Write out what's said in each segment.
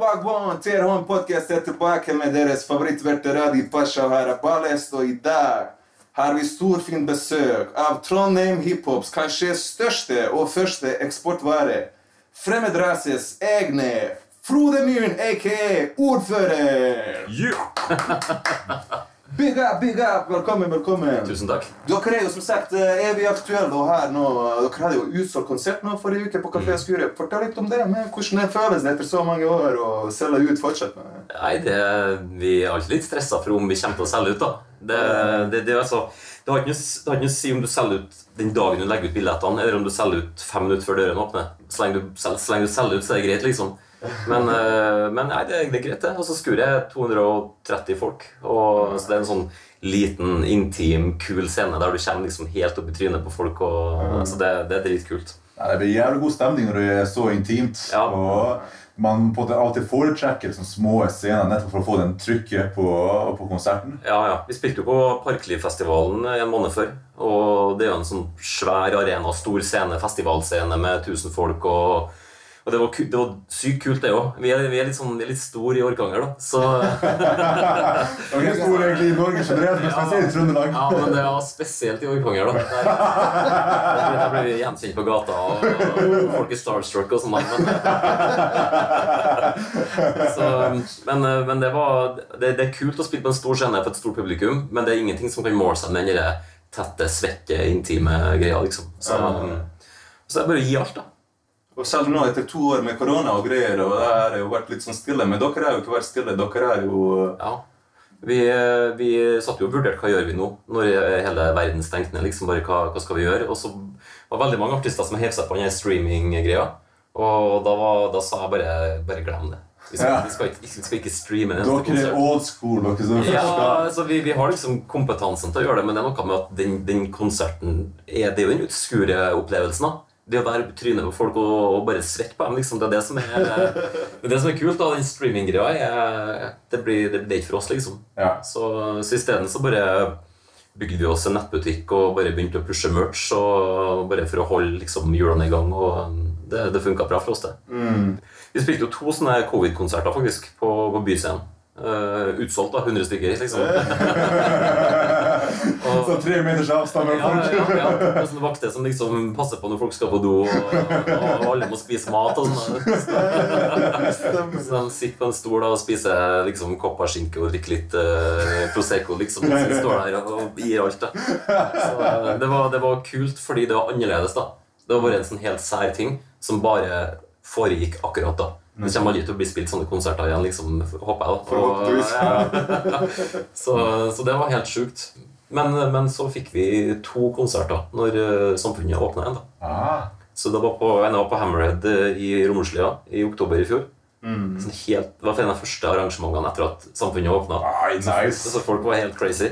Wagwan! TRH Podcast er tilbake med deres favorittverte Radio Pasha her er Ballest, og i dag har vi storfint besøk av Trondheim hiphops kanskje største og første eksportvare. Fremmedrases egne Frode Myhren, aka ordfører. Big up, big up! Velkommen, velkommen. Tusen takk. Dere er jo som sagt eh, evig aktuelle her nå. Dere hadde jo utsolgt konsert nå forrige uke på Kafé Skure. Fortell litt om det. men Hvordan det føles det etter så mange år å selge ut fortsatt? med? Nei, det, Vi er alltid litt stressa for om vi kommer til å selge ut. da. Det, det, det, altså, det har ikke noe å si om du selger ut den dagen du legger ut billettene, eller om du selger ut fem minutter før døren åpner. Så lenge du, så lenge du selger ut, så er det greit, liksom. Men, eh, men nei, det, det er greit, det. Og så skurer jeg 230 folk. Og, så det er en sånn liten, intim, kul scene der du kommer liksom helt opp i trynet på folk. Og, så det, det er dritkult. Ja, det blir jævlig god stemning når det er så intimt. Ja. Og man på måte alltid foretrekker liksom små scener nettopp for å få den trykket på, på konserten. Ja, ja. Vi spilte jo på Parklivfestivalen en måned før. Og det er jo en sånn svær arena, stor scene, festivalscene med 1000 folk. Og, og det, var, det var sykt kult, det òg. Vi, vi er litt sånn, vi er litt store i årganger, da. Så det er store egentlig i Norge generelt, men spesielt i Trøndelag. ja, men det var spesielt i årganger, da. Der, der, ble vi gjenkjent på gata, og, og folk er starstruck og sånn. Men, så, men, men det, var, det, det er kult å spille på en stor scene for et stort publikum, men det er ingenting som kan måle seg med den tette, svekke, intime greia, liksom. Så, så det er bare å gi alt, da. Og selv nå etter to år med korona og greier, og det har jo vært litt sånn stille. Men dere har jo ikke vært stille. Dere er jo Ja. Vi, vi satt jo og vurderte hva gjør vi nå når hele verden stengte ned. liksom bare hva, hva skal vi gjøre? Og så var veldig mange artister som hev seg på den streaminggreia. Og da, var, da sa jeg bare, bare glem det. Vi skal, Ja. vi skal, ikke, vi skal ikke streame en eneste Dere er konsert. old school. dere som Ja, altså vi, vi har liksom kompetansen til å gjøre det, men det er noe med at den, den konserten er, Det er jo den utskure opplevelsen. da Det å være på trynet på folk og, og bare svette på dem, liksom, det er det som er, det er, det som er kult. da Den streaminggreia det, blir- det, det er ikke for oss, liksom. Ja. Så, så isteden så bare bygde vi oss en nettbutikk og bare begynte å pushe merch og bare for å holde liksom hjulene i gang. Og det, det funka bra for oss, det. Vi spilte jo to sånne covid-konserter faktisk på, på Byscenen. Uh, utsolgt, da. 100 stykker, liksom. Så tre meters avstand mellom folk. ja, ja, ja. Og sånne vakter som liksom passer på når folk skal på do, og, og alle må spise mat og sånn. Så de sitter på en stol og spiser liksom kopperskinke og drikker litt uh, Prosecco, liksom. Mens de står der og gir alt, da. Så eh, det var, det var kult fordi det var annerledes, da. Det var bare en sånn helt sær ting som bare foregikk akkurat da. Det kommer aldri til å bli spilt sånne konserter igjen, liksom, håper jeg. da. Og, ja. så, så det var helt sjukt. Men, men så fikk vi to konserter når eh, samfunnet åpna igjen. da. Ah, Så det var på, en var på Hammerhead eh, i Romslia i oktober i fjor. Sånn helt, det var en av de første arrangementene etter at samfunnet åpna. Ai, nice. Så folk var helt crazy.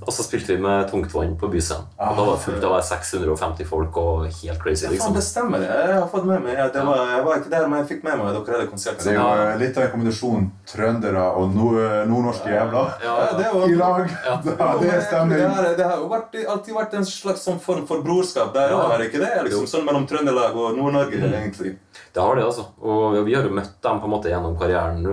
Og så spilte vi med Tungtvann på Byscenen. Og da var det fullt av 650 folk og helt crazy. Ja, faen, liksom. det stemmer. det. Jeg har fått med meg ja, det var, Jeg var ikke der, men jeg fikk med meg dere hadde konsert. Det er jo Ja. eh, litt av en kombinasjon trøndere og nordnorske jævler Ja, Ja, det var- i lag. Ja. Ja, det er stemning. Det har, det har jo vært, alltid vært en slags sånn form for brorskap der Ja. òg, er det ikke det? Liksom, sånn mellom Trøndelag og Nord-Norge, Mm. egentlig. Det har det, altså. Og vi har jo møtt dem på en måte gjennom karrieren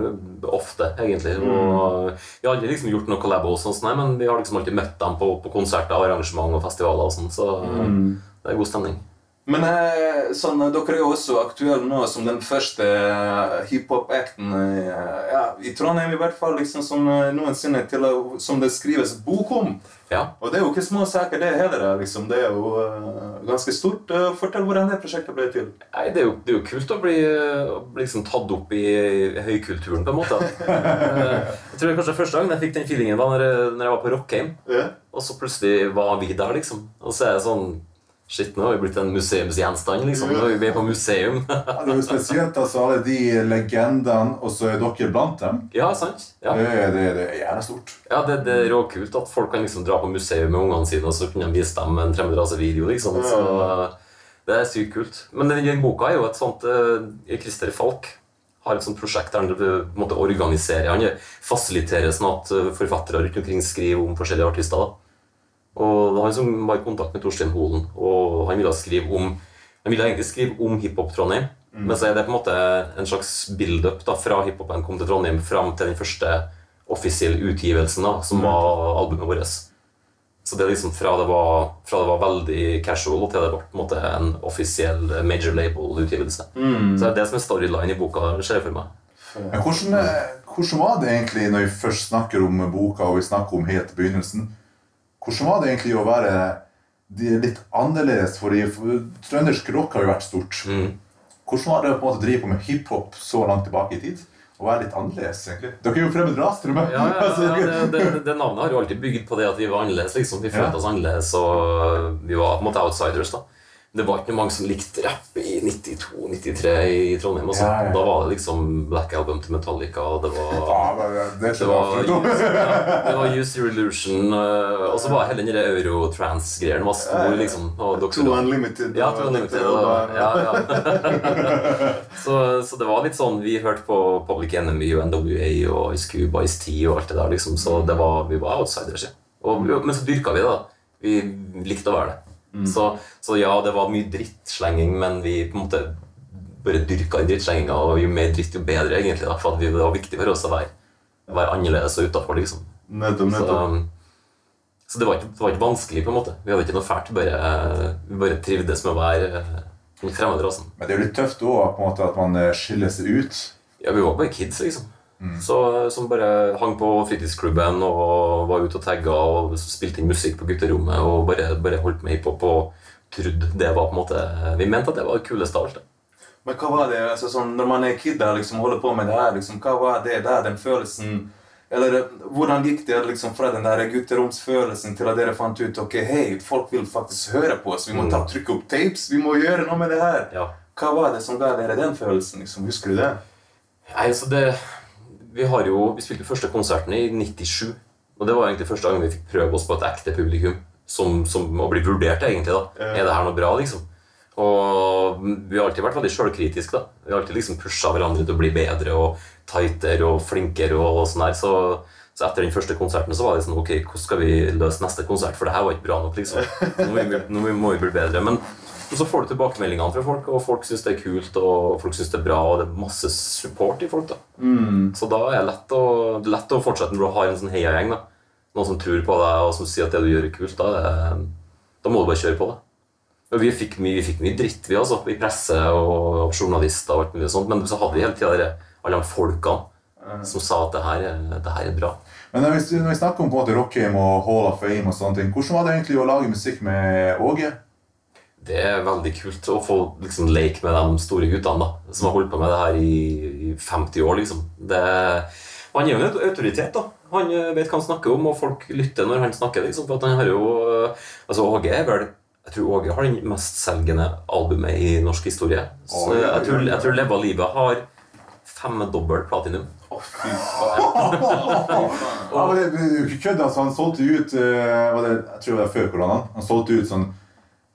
ofte, egentlig. Og vi har aldri liksom gjort noe collabos, og sånn, nei, men vi har liksom alltid møtt dem på, på konserter, arrangement og festivaler og sånn, så det er god stemning. Men eh, sånn, dere er jo også aktuelle nå som den første eh, hiphop-acten eh, ja, i Trondheim, i hvert fall, liksom, som eh, noensinne til som det skrives bok om. Ja. Og det er jo ikke små saker, det heller. eh, liksom. Det er jo uh, ganske stort. Eh, fortell hvordan det prosjektet ble til. Nei, det er, jo, det er jo kult å bli, å bli liksom tatt opp i høykulturen, på en måte. Eh, jeg tror det kanskje første gang jeg fikk den feelingen, var når, jeg- når jeg var på Rockheim. Ja. Og så plutselig var vi der, liksom. Og så er det sånn Shit, nå har vi blitt en museumsgjenstand, liksom. Nå er vi på museum. Ja, det er jo spesielt altså, alle de legendene, og så er dere blant dem. ja, sant? Ja. Det, det, det er jævla stort. Ja, det, det er råkult at folk kan liksom dra på museum med ungene sine, og så kunne de vise dem en fremmed rase-video. liksom. Så det er sykt kult. Men den, boka er jo et sånt uh, Christer Falk har et sånt prosjekt der han på en måte organiserer Han fasiliterer sånn at eh, forfattere rundt omkring skriver om forskjellige artister. da. Og han som var i kontakt med Torstein Holen, og han ville skrive om han ville egentlig skrive om hiphop Trondheim, Men så er det på en måte en slags build-up da, fra hiphopen kom til Trondheim fram til den første offisielle utgivelsen, da, som var albumet vårt. Så det er liksom fra det var, fra det var veldig casual til det ble på en måte en offisiell major label-utgivelse. Så det er det som er storyline i boka, ser jeg for meg. Men hvordan, eh, hvordan var det egentlig når vi først snakker om boka og vi snakker om helt begynnelsen? Hvordan var det egentlig å være litt annerledes? Fordi for trøndersk rock har jo vært stort. Mm. Hvordan var det å på en måte drive på med hiphop så langt tilbake i tid? Å være litt annerledes, egentlig? Dere er jo fremmed ras, tror jeg. Ja, Ja, ja, ja, det, det, navnet har jo alltid bygd på det at vi var annerledes. liksom. Vi følte oss annerledes, og vi var på en måte outsiders. da. Det var ikke mange som likte rapp i 92-93 i Trondheim. altså. Ja, ja. Da var det liksom Black Album til Metallica, og det var Ja, det er det var, use, det var Use Your Illusion, øh, og så var hele den der Eurotrans-greien var stor, liksom. Og To dere, Unlimited. ja, to Unlimited, og, ja, ja. så, så det var litt sånn Vi hørte på Public Enemy og NWA og Ice Cube og Ice T og alt det der, liksom. Så det var, vi var outsiders, ja. Og, men så dyrka vi det, da. Vi likte å være det. Så, så ja, det var mye drittslenging, men vi på en måte bare dyrka inn drittslenginga, og jo mer dritt, jo bedre, egentlig. da, For det var viktig for oss å være, være annerledes og utafor, liksom. Nettopp, Så, nettopp. så det, var ikke, det var ikke vanskelig, på en måte. Vi hadde ikke noe fælt. Bare, vi bare trivdes med å være eh, fremmede. Men det er jo litt tøft òg at man eh, skiller seg ut. Ja, vi var bare kids, liksom. Så, som bare hang på fritidsklubben og var ute og tagga og spilte inn musikk på gutterommet og bare, bare holdt med hiphop og trodde det var på en måte Vi mente at det var det kuleste av alt. Men hva var det, altså sånn, når man er kid og liksom holder på med det her, liksom, hva var det der, den følelsen Eller eh, hvordan gikk det liksom fra den der gutteromsfølelsen til at dere fant ut ok, hei, folk vil faktisk høre på oss, vi må ta, trykke opp tapes, vi må gjøre noe med det her. Ja. Hva var det som ga dere den følelsen? liksom, Husker du det? Nei, altså det Vi har jo Vi spilte første konserten i 97. Og det var egentlig første gang vi fikk prøve oss på et ekte publikum. Som, som å bli vurdert, egentlig. da Er det her noe bra, liksom? Og vi har alltid vært veldig sjølkritiske. da Vi har alltid liksom pusha hverandre til å bli bedre og tightere og flinkere. og, og sånn der Så, så etter den første konserten så var det sånn Ok, hvordan skal vi løse neste konsert? For det her var ikke bra nok, liksom. Nå må vi, nå må vi bli bedre. Men og så får du tilbakemeldingene fra folk, og folk syns det er kult, og folk synes det er bra, og det er masse support i folk. da så da er det lett å, lett å fortsette når du har en sånn heiagjeng. Noen som tror på deg, og som sier at det du gjør, er kult. Da, det, da må du bare kjøre på det. Og vi fikk mye, vi fikk mye dritt, vi altså. I presse og, journalister og alt mulig sånt. Men så hadde vi hele tida alle de folkene som sa at det her, er- det her er bra. Men når vi, når vi snakker om både Rockheim og Hall of Fame, og sånne ting, hvordan var det egentlig å lage musikk med Åge? Det er veldig kult å få liksom, leke med de store guttene da, som har holdt på med det her i, i 50 år. liksom. Det, han er jo en autoritet. da. Han eh, vet hva han snakker om, og folk lytter når han snakker. liksom, for at han har jo, eh, altså Åge er vel jeg tror Åge har den mestselgende albumet i norsk historie. Så jeg tror, jeg tror Leva livet har femdobbelt platinum. Å, fy faen. Ja, men det, det er jo ikke kødd, altså. Han solgte ut eh, det, Jeg tror det var før koronaen. Han solgte ut sånn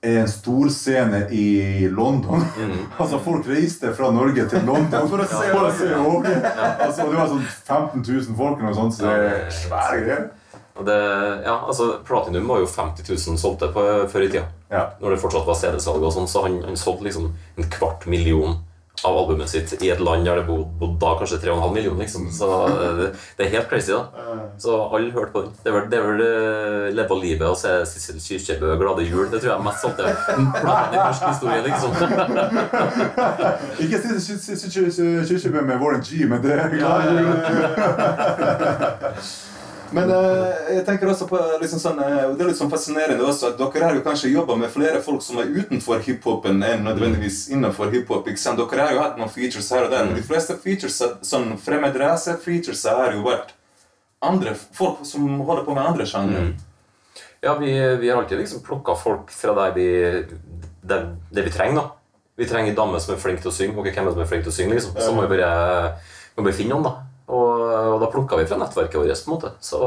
en storscene i London. altså Folk reiste fra Norge til London for å se, for å se Åge. Altså, det var sånn 15 000 folk eller noe sånt, så det er svære greier. Det, ja, altså Platinum var jo 50 000 solgte på, før i tida. Ja. Når det fortsatt var CD-salg, og sånn, så han, han solgte liksom en kvart million av albumet sitt i et land der det bodde da kanskje 3,5 millioner. Liksom. Så eh, det, det er helt crazy. da Så alle hørte på den. Det er vel, det er vel eh, Leve livet og se Sissel Kyrkjebø 'Glade jul'. Det tror jeg er mest solgte platen i norsk historie. liksom Ikke si- si- si- si- si- Kyrkjebø med Warren G, men det er Men eh, jeg tenker også på liksom sånn, eh, Det er litt sånn fascinerende også at dere har jo kanskje jobba med flere folk som er utenfor hiphopen enn nødvendigvis innenfor hiphop. ikke sant? Dere har jo hatt noen features her og der, men de fleste features, sånn fremmed rase-features har jo vært andre folk som holder på med andre sjangre. Ja, vi, vi har alltid liksom plukka folk fra der vi, det, det vi trenger. da Vi trenger en dame som er flink til å synge. Ok, hvem er det som er flink til å synge, liksom? Så må vi bare, må bare finne noen, da. Og, og da plukka vi fra nettverket vårt. på en måte Så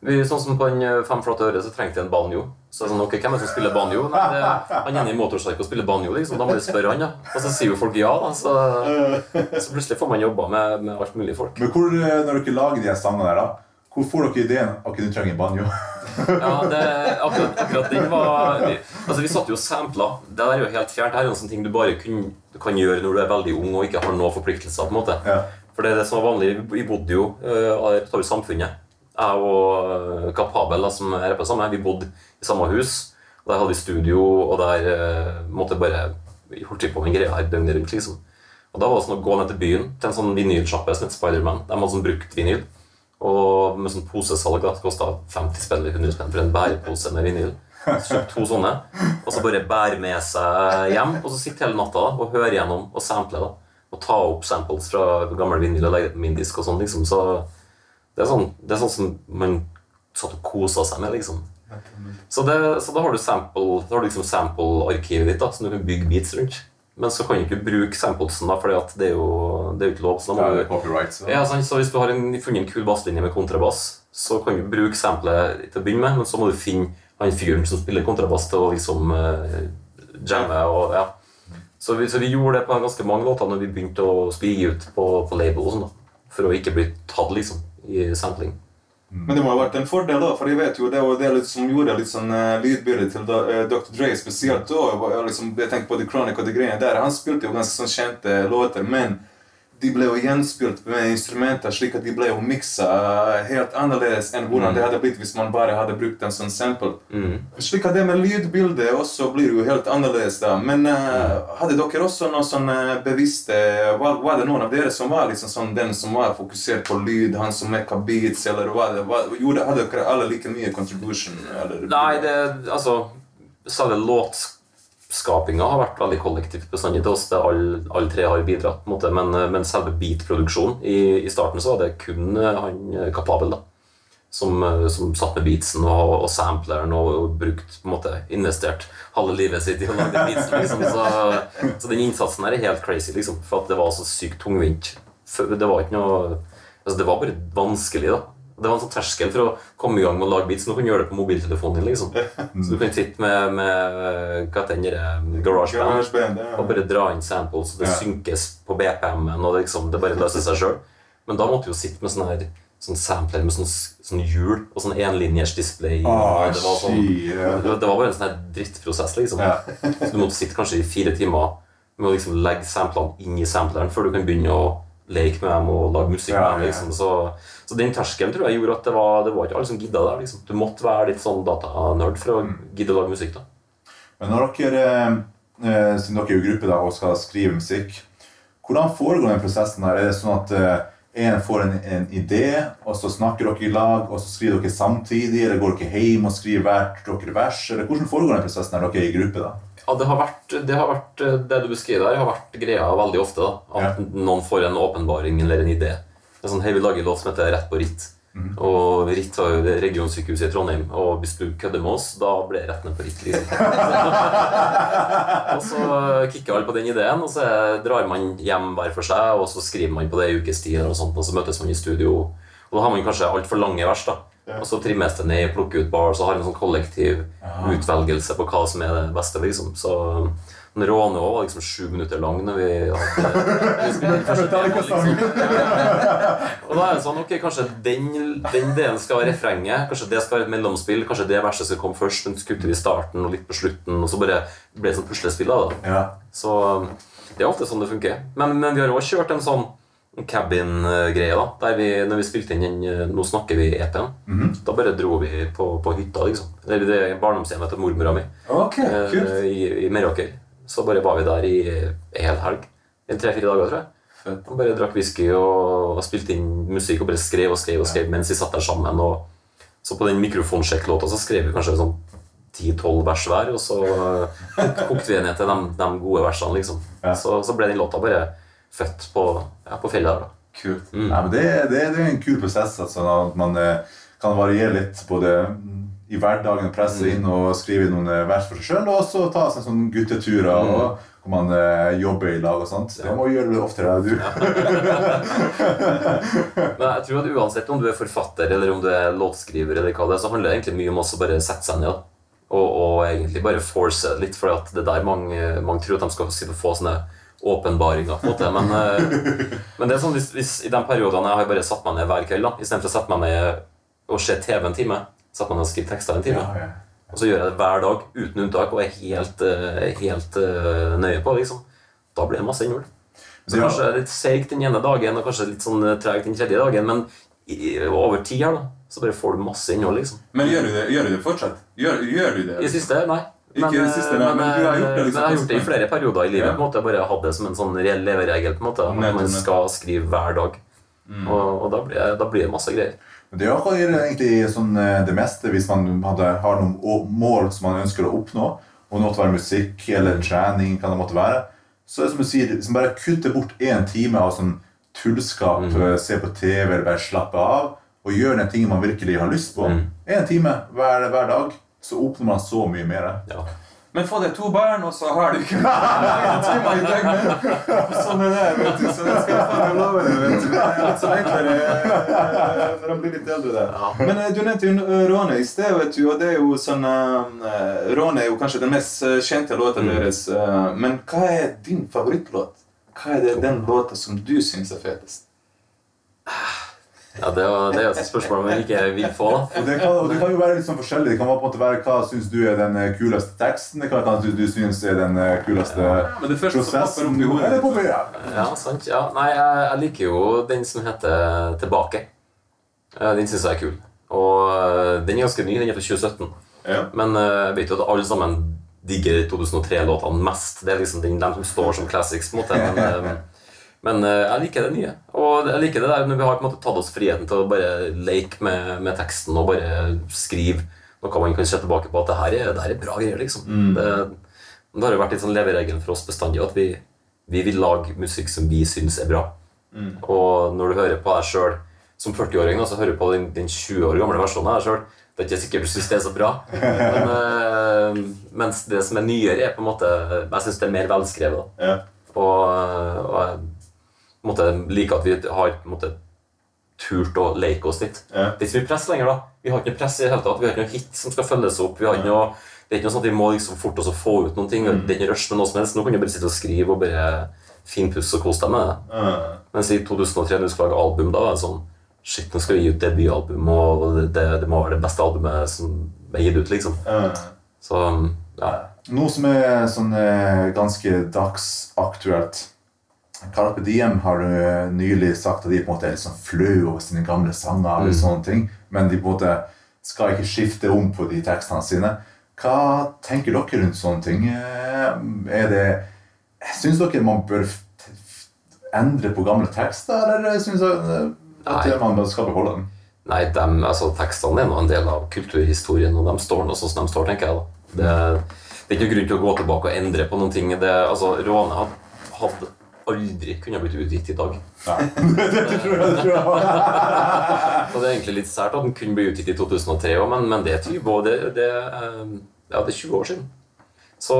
vi, Sånn som på den eh, Fem flate øre så trengte jeg en banjo. Så jeg sånn, ok, hvem er det som spiller banjo? Nei, det, han ene i og spiller banjo, liksom. Da må vi spørre han, ja. Og så sier jo folk ja, da. Så, så plutselig får man jobba med, med alt mulig folk. Men hvor, eh, når dere lager de sangene der, da, Hvor får dere ideen at du trenger banjo? Ja, det, akkurat, akkurat den var vi, Altså, vi satt jo og sampla. Det der er jo helt fjernt. Det er jo sånne ting du bare kun, du kan gjøre når du er veldig ung og ikke har noen forpliktelser. på en måte Ja. For det er det som var vanlig. Vi bodde jo uh, i samfunnet. Jeg og eh, Kapabel, da, som er på sammen, vi bodde i samme hus. Og Der hadde vi studio, og der uh, måtte bare vi holdt på med greia her døgnet rundt. liksom. Og Da var det sånn å gå ned til byen, til en sånn vinylsjappe som het Spiderman. De hadde sånn brukt vinyl. Og med sånn posesalg da, kosta 50 spenn eller 100 spenn for en bærepose med vinyl. Så kjøpte to sånne, og så bare bære med seg hjem. Og så sitte hele natta da, og høre gjennom og sample. da, Og ta opp samples fra gammel vinyl og legge det på min disk og sånn. liksom, Så det er sånn, det er sånn som man satt og kosa seg med, liksom. Så, det, så da har du sample, da har du liksom sample-arkivet ditt da, som du kan bygge beats rundt. Men så kan du ikke bruke samplesen, da, for det er jo det ikke lov. Så da må Ja, du det copyright, så. ja, så Hvis du har en, funnet en kul basslinje med kontrabass, så kan du bruke samplet til å begynne med, men så må du finne han fyren som spiller kontrabass, til å liksom uh, jamme. og ja. Så vi, så vi gjorde det på ganske mange låter når vi begynte å spille ut på, på label, og sånn da, for å ikke bli tatt liksom, i sampling. Men det må ha vært en fordel, da, for jeg vet jo det var det litt som gjorde litt sånn uh, lydbildet til da, uh, Dr. Dre spesielt. da, jeg, liksom, Jeg tenker på The Chronic og de greiene der. Han spilte jo ganske sånn kjente låter, men de ble jo gjenspilt med instrumenter slik at de ble jo miksa helt annerledes enn hvordan det hadde blitt hvis man bare hadde brukt en sånn sample. Slik at det med lydbildet også blir jo helt annerledes da. Men eh, hadde dere også noe sånn eh, bevisste var, var det noen av dere som var liksom sånn den som var fokusert på lyd, han som mekka beats, eller var det, var, hadde dere alle like mye contribution? Eller? Nei, det, altså Selve låtskapinga har vært veldig kollektivt bestandig til oss. Alle all tre har bidratt. på en måte, Men, men selve beatproduksjonen i, i starten så var det kun eh, han eh, Kapabel. da som, eh, som satt med beatsen og, og sampleren og, og brukt på en måte investert halve livet sitt i å lage beatsen. Liksom. Så, så den innsatsen her er helt crazy, liksom, for at det var så sykt tungvint. Det var ikke noe altså Det var bare vanskelig. da Det var en sånn terskel for å komme i gang med å lage beats. Nå kan du gjøre det på mobiltelefonen din. liksom Så du kan sitte med, med hva heter det, GarageBand GarageBand, og bare dra inn samples, og det Ja. synkes på BPM-en, og det, liksom, det bare løser seg sjøl. Men da måtte du jo sitte med sånn her sånn sampler med sånn, sånn hjul og sånn enlinjers display. Ah, det, var sånn, det, var- det var bare en sånn her drittprosess, liksom. Ja. Så du måtte sitte kanskje i fire timer med å liksom legge samplene inn i sampleren før du kan begynne å leke med dem og lage musikk med dem. Liksom. Så, så den terskelen tror jeg gjorde at det var, det var ikke alle som gidda det. Liksom. Du måtte være litt sånn datanerd for å Mm. gidde å lage musikk. da. Men når dere, eh, siden dere er i gruppe da, og skal skrive musikk, hvordan foregår den prosessen? der? Er det sånn at eh, en får en, en idé, og så snakker dere i lag, og så skriver dere samtidig? Eller går dere hjem og skriver hvert deres vers? Eller hvordan foregår den prosessen når dere er i gruppe? da? Ja, det har vært det, har vært, eh, det du beskriver her, har vært greia veldig ofte. da, At noen får en åpenbaring eller en idé. Det er sånn, Hei, vi lager låt som heter Rett på Ritt. Og Ritt var jo det regionsykehuset i Trondheim. Og hvis du kødder med oss, da blir rettene på Ritt. liksom. og så kicker alle på den ideen, og så drar man hjem hver for seg, og så skriver man på det i ukes tid, og, sånt, og så møtes man i studio. Og da har man kanskje altfor lange vers. da. Og så trimmes det ned, plukker ut bars og har en sånn kollektiv utvelgelse på hva som er det beste. liksom. Så den Råne også var liksom sju minutter lang når vi hadde delen, liksom. Og da er det sånn, ok, kanskje den, den delen skal være refrenget, kanskje det skal være et mellomspill, kanskje det verset skal komme først, men kutter vi starten og litt på slutten, og så bare blir det sånn puslespill det. Ja. Så det er ofte sånn det funker. Men, men vi har også kjørt en sånn cabin-greie, da. Der vi, når vi spilte inn den eh, Nå snakker vi EP-en. Da bare dro vi på, på hytta, liksom. Det er barndomshjemmet til mormora mi Ok, eh, i, i Meråker. Så bare var vi der i en hel helg. Tre-fire dager, tror jeg. Og bare drakk whisky og, og spilte inn musikk og bare skrev og skrev og skrev mens vi satt der sammen. Og så på den mikrofonsjekklåta så skrev vi kanskje sånn 10-12 vers hver, og så eh, kokte vi ned til de, de gode versene, liksom. Ja. Så, så ble den låta bare født på, ja, på da. Kult. Ja, men det, det, det er en kul prosess. Altså, at man eh, kan variere litt både mm, i hverdagen, presse inn og skrive noen eh, vers for seg sjøl, og også ta seg sånn gutteturer og, hvor man eh, jobber i lag og sånt. Det må gjøre litt oftere, du. Men jeg tror at uansett om du er forfatter eller om du er låtskriver, eller hva det er, så handler det egentlig mye om å bare sette seg ned og, og egentlig bare force det litt. For det er der mange, mange tror at de skal få sånne åpenbaringer. på en måte, Men, eh, men det er sånn hvis, hvis i de periodene jeg har bare satt meg ned hver kveld, da, istedenfor å sette meg ned å se TV en time. Setter meg ned og skriver tekster en time. Ja, ja. Og så gjør jeg det hver dag uten unntak og er helt, eh, helt eh, nøye på liksom. Da blir det masse innhold. Så kanskje litt seigt den ene dagen og kanskje litt sånn tregt den tredje dagen, men i, over tid her da, så bare får du masse innhold. liksom. Men gjør du det, gjør du det fortsatt? Gjør, gjør du det? I siste, nei. Ikke i det siste, men, men du har gjort det liksom jeg har gjort det i flere perioder i livet. Ja. på en måte, Bare hatt det som en sånn reell leveregel. på en måte, At man skal skrive hver dag. Mm. Og, og da, blir da blir det masse greier. Men Det er akkurat egentlig sånn eh, det meste hvis man hadde, har noen mål som man ønsker å oppnå, om det måtte være musikk eller trening, kan det måtte være, så er det som du sier, liksom bare kutte bort én time av sånn tullskap, mm. se på TV eller bare slappe av, og gjøre den tingen man virkelig har lyst på. Én time hver, hver dag, så oppnår man så mye mer. Ja. Men få deg to barn, og så har du ikke timer i døgnet. Sånn er det, vet du. Så det skal jeg faen love deg. vet du. Det er litt sånn enklere eh, når de blir litt eldre der. Men eh, du nevnte jo eh, Råne i sted, vet du. Og det er jo sånn eh, Råne er jo kanskje den mest eh, kjente låta deres. eh, Men hva er din favorittlåt? Hva er det den låta som du syns er fetest? Ja, det, jo- det er jo et spørsmål man ikke vil få. da. Og det, kan, og det kan jo være litt sånn forskjellig. Det kan på en måte være hva syns du er den eh, kuleste teksten, det kan være hva du, du syns er den kuleste ja, Men det første som opp i hodet Eller popper, ja. Ja, sant. Ja. Nei, jeg, jeg liker jo den som heter Tilbake. Eh, Den syns jeg er kul. Og eh, den er ganske ny. Den er fra 2017. Ja. Men eh, jeg vet jo at alle sammen digger 2003-låtene mest. Det er liksom den, dem som står som classics. på en måte. Men, eh, men eh, jeg liker det nye. Og jeg liker det der når vi har på en måte tatt oss friheten til å bare leke med, med teksten og bare skrive noe man kan se tilbake på at det her er, det her er bra greier. liksom. Det, det har jo vært litt sånn leveregelen for oss bestandig at vi, vi vil lage musikk som vi syns er bra. Og når du hører på deg sjøl som 40-åring, da, så hører du på den, den 20 år gamle versjonen av deg sjøl. Det er ikke sikkert du syns det er så bra. Men, eh, mens det som er nyere, er på en måte Jeg syns det er mer velskrevet. Ja. Og, og på en måte, liker at vi har måte, turt å leke oss litt. Ja. Det er ikke mye press lenger. da. Vi har ikke noe press i det hele tatt. Vi har ikke noe hit som skal følges opp. Vi har ikke noe, det er ikke noe sånn at vi må liksom fort også få ut noen ting. Det er ikke rush med noe som helst. Nå kan du bare sitte og skrive og bare finpusse og kose deg med det. Ah. Mens i 2003 når du skal lage album, da var det sånn Shit, nå skal vi gi ut debutalbum, og det, det, det må være det beste albumet som er gitt ut, liksom. Ah. Så ja. Noe som er sånn eh, ganske dagsaktuelt. Carpe Diem har du nylig sagt at de på en måte er litt sånn flau over sine gamle sanger. eller sånne ting, Men de på en måte skal ikke skifte om på de tekstene sine. Hva tenker dere rundt sånne ting? Eh, Er det Syns dere man bør endre på gamle tekster, eller syns dere eh, man skal beholde dem? Nei, dem, altså, tekstene er nå en del av kulturhistorien, og de står nå sånn som de står, tenker jeg. da. Det, det er ikke grunn til å gå tilbake og endre på noen ting. Det, altså, Råne hadde aldri kunne blitt utgitt i dag. Det tror jeg. Det tror jeg. Så det er egentlig litt sært at den kunne bli utgitt i 2003 òg, men, men det er 20 år, det, det, eh, ja, det er 20 år siden. Så,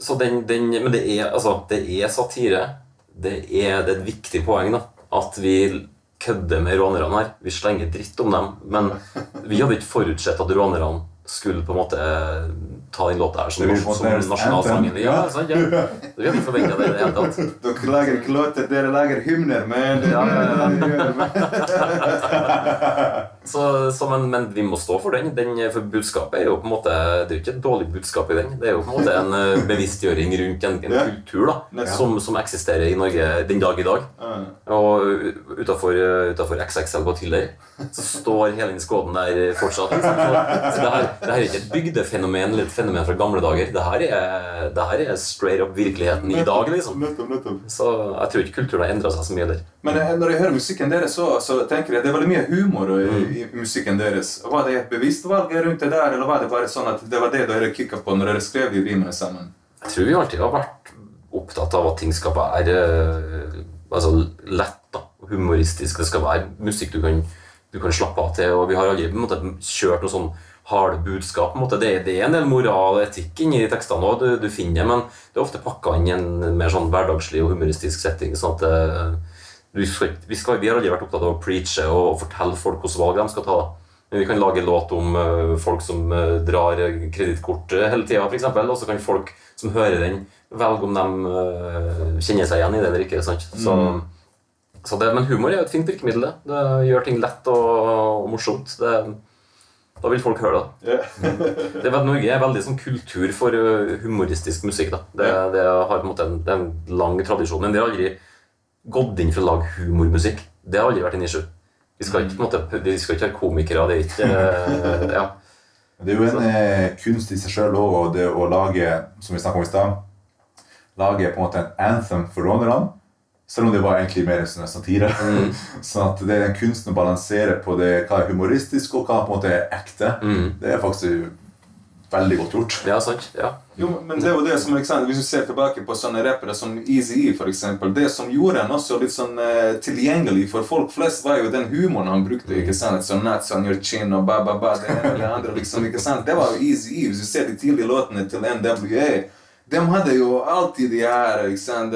så den, den Men det er, altså, det er satire. Det er, det er et viktig poeng da, at vi kødder med rånerne her. Vi slenger dritt om dem. Men vi hadde ikke forutsett at rånerne skulle på en måte ta den låta her som, Det som nasjonalsangen. Ja, Ja. sant, ja. Vi hadde ikke forventa det i det hele tatt. Dere lager ikke låter, dere lager hymner, men Ja, ja, ja. Så, så, men, men vi må stå for den. den. For budskapet er jo på en måte Det er jo ikke et dårlig budskap i den. Det er jo på en måte en eh, bevisstgjøring rundt en, en kultur da, som, som eksisterer i Norge den dag i dag. Og utafor XXL Batiller så står hele den skåden der fortsatt. Liksom. Så, så det, her, det her er ikke et bygdefenomen eller et fenomen fra gamle dager. Det her er, det her er straight up virkeligheten i dag. liksom. Så jeg tror ikke kulturen har endra seg så mye der. Men når jeg hører musikken deres, så, så tenker jeg det er veldig mye humor i, i musikken deres. Var det et bevisst valg rundt det der, eller var det bare sånn at det var det dere kicka på når dere skrev de rimene sammen? Jeg tror vi alltid har vært opptatt av at ting skal være eh, altså, lett da, og humoristisk. Det skal være musikk du kan, du kan slappe av til. Og vi har aldri måte, kjørt noe sånn harde budskap. På en måte. Det, det er en del moral og etikk inni de tekstene òg, du, du finner det, men det er ofte pakka inn i en mer sånn hverdagslig og humoristisk setting. sånn at eh, vi, vi, skal, vi har aldri vært opptatt av å preache og, fortelle folk hvilke valg de skal ta. Men vi kan lage låt om eh, folk som eh, drar kredittkort eh, hele tida, f.eks. Og så kan folk som hører den, velge om de kjenner seg igjen i det eller ikke. Så, Så det, men humor er jo et fint virkemiddel. Det, det gjør ting lett og, og morsomt. Det, da vil folk høre det. Det er, Norge er veldig sånn kultur for humoristisk musikk. Det, det har på en måte en, en lang tradisjon. Men det er aldri gått inn for å lage humormusikk. Det har aldri vært en issue. Vi skal ikke, måte, vi skal ikke være komikere. Det er ikke eh, ja. Det er jo en eh, kunst i seg sjøl òg, det å lage, som vi om i sted, lage på en måte en anthem for rånerne. Selv om det var egentlig mer en satire. Mm. sånn at det er den kunsten å balansere på det, hva er humoristisk, og hva på en måte er ekte. Mm. Det er faktisk veldig godt gjort. ja, sant. Ja. Jo, men det er jo det som Alexander, Hvis du ser tilbake på sånne rappere som Easy E, for eksempel, det som gjorde han også litt sånn uh, tilgjengelig for folk flest, var jo den humoren han brukte. ikke sant? Sånn nuts on your chin og ba, ba, ba, det ene eller andre, liksom, ikke sant? Det var jo Easy E. Hvis du ser de tidlige låtene til NWA, de hadde jo alltid de her ikke sant?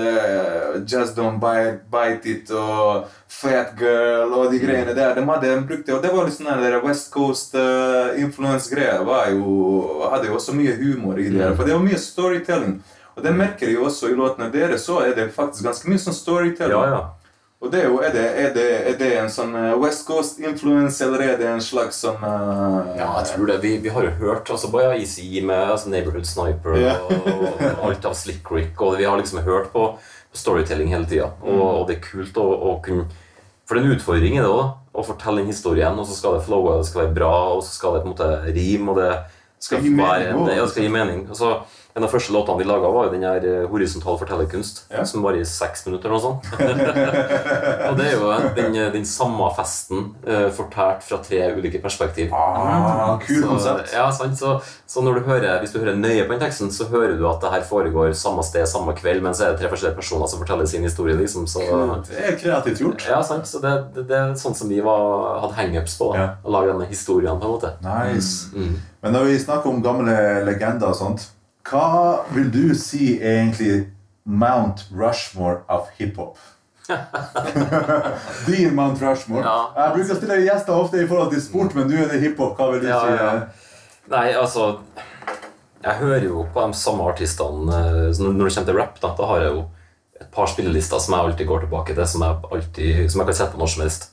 Just Don't Bite, bite It og Fat Girl og de greiene der. De hadde de brukte, og det var liksom der West Coast uh, influence-greier. var jo, hadde jo også mye humor i det. mm. For det var mye storytelling. Og det merker jeg jo også i låtene deres. Så er det faktisk ganske mye sånn storytelling. ja, ja. Og det er jo, er det, er det, er det en sånn eh, West Coast-influence, eller er det en slags sånn uh, Ja, jeg tror det. Vi, vi har jo hørt altså bare Easy med altså Neighborhood Sniper yeah. og, og alt av Slick Rick, og vi har liksom hørt på storytelling hele tida. Og, og det er kult å, å kunne For det er en utfordring i det òg, å fortelle en historie, og så skal det flowe, det skal være bra, og så skal det på en måte rime, og det skal, være det skal gi mening. Og så en av de første låtene vi laga, var jo den her eh, horisontal fortellerkunst, Ja. som varer i seks minutter eller noe sånt. og det er jo den, den samme festen uh, fortalt fra tre ulike perspektiv. Ah, kul Så, konsept. ja, sant? Så, så når du hører, hvis du hører nøye på den teksten, så hører du at det her foregår samme sted, samme kveld, men så er det tre forskjellige personer som forteller sin historie. liksom, så... Det er kreativt gjort. Ja, sant? Så det, det, det er sånn som vi var, hadde hangups på. da, Ja. Å lage denne historien, på en måte. Nice. Mm. Men når vi snakker om gamle legender og sånt, hva vil du si er egentlig Mount Rushmore av hiphop? Din Mount Rushmore. Ja. Jeg bruker å stille gjester ofte i forhold til sport, men du er det hiphop. Hva vil du Ja, si? ja. er- Nei, altså Jeg hører jo på de samme artistene eh, når det kommer til rap. Da, da har jeg jo et par spillelister som jeg alltid går tilbake til, som jeg, alltid, som jeg kan sette på når som helst.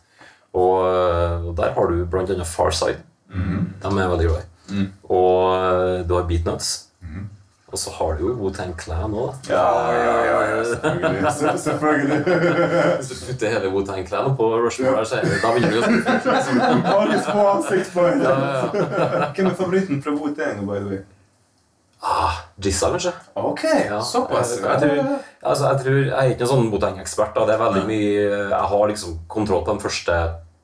Og, eh, der har du annet Farside. De er jeg veldig glad i. Og eh, du har Beatnuts. Og så har du jo Wu-Tang Clan òg. Ja, ja, ja, ja. Selvfølgelig. Selvfølgelig. Hvis du putter hele Wu-Tang Clan på Rushmore, ja. da vinner du ganske fort. Liksom. Bare små ansikt på en. Hvem er favoritten fra Wu-Tang, by the way? Ah, Jizza, kanskje? Ok, Ja, såpass. Jeg, tror, altså, jeg, tror, jeg er ikke noen sånn Boteng-ekspert. da. Det er veldig mye Jeg har liksom kontroll på de første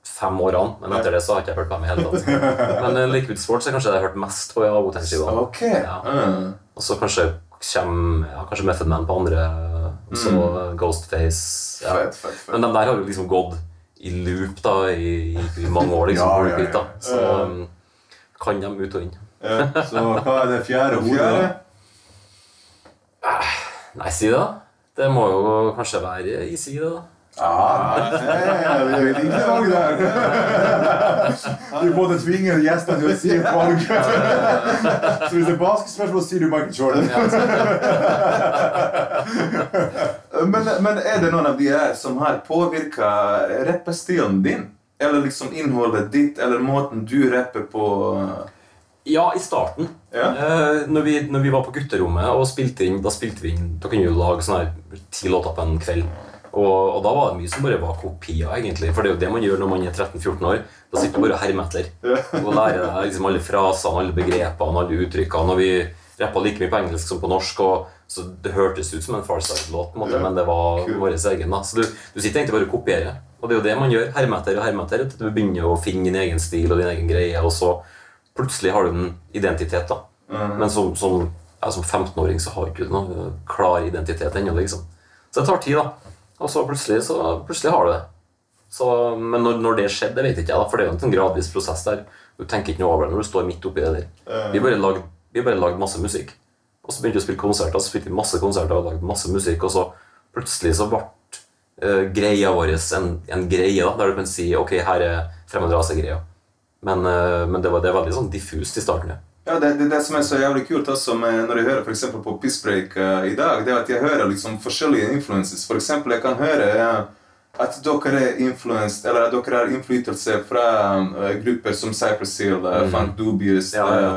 fem årene, men etter det så har jeg ikke hørt på dem i hele tatt. Men uh, Liquid Sports er kanskje det jeg har hørt mest på. Ja, Boteng-skivene. Ok. Ja. Mm. Og så kanskje kommer ja, kanskje Method Man på andre, og så mm. Ghostface. Ja. Fett, fett, fett. Men de der har jo liksom gått i loop da, i, i, i mange år. liksom, Ja, ja. Så um, kan de ut og inn. Så hva er det fjerde hodet? da? Nei, si det. Det må jo kanskje være Easy, det, da. Ah, det liker det valget der. Du måtte tvinge gjestene til å si et valg. Så hvis det er basketspørsmål, sier du Michael Jordan. Men, men er det noen av de her som har påvirka rappestilen din? Eller liksom innholdet ditt, eller måten du rapper på? Ja, i starten. Ja. Eh, når, vi, når vi var på gutterommet og spilte inn, da spilte vi inn Da kunne vi jo lage sånn her ti låter på en kveld. Og, og da var det mye som bare var kopier, egentlig. For det er jo det man gjør når man er 13-14 år. Da sitter du bare og hermer etter. Og lærer deg liksom alle frasene, alle begrepene, alle uttrykkene. Og vi rappa like mye på engelsk som på norsk. Og, så det hørtes ut som en Farside-låt, men det var kult. vår egen. da Så du, du sitter egentlig bare og kopierer. Og det er jo det man gjør. Herme etter og herme etter. Du begynner å finne din egen stil og din egen greie. Og så plutselig har du en identitet. da Men som, som, ja, som 15-åring så har du ikke noen klar identitet ennå. Liksom. Så det tar tid, da. Og så plutselig, så plutselig har du det. Så, men når, når det skjedde, det vet ikke jeg, da, for det er jo en sånn gradvis prosess der. Du tenker ikke noe over det når du står midt oppi det der. Vi bare lagde, vi bare lagde masse musikk. Og så begynte vi å spille konserter, så spilte vi masse konserter og lagde masse musikk, og så plutselig så ble uh, greia vår en, en greie, da, der du kan si ok, her er fremmed rase-greia. Men, uh, men det, var, det er veldig sånn diffust i starten. ja. Ja, det, det, det som er så jævlig kult også når jeg hører for på Pissbreak uh, i dag, det er at jeg hører liksom forskjellige influences. For eksempel, jeg kan høre uh, at dere er influenced, eller at dere har innflytelse fra eh, grupper som Cypress Hill, uh, Funk Dubious, Ja, ja.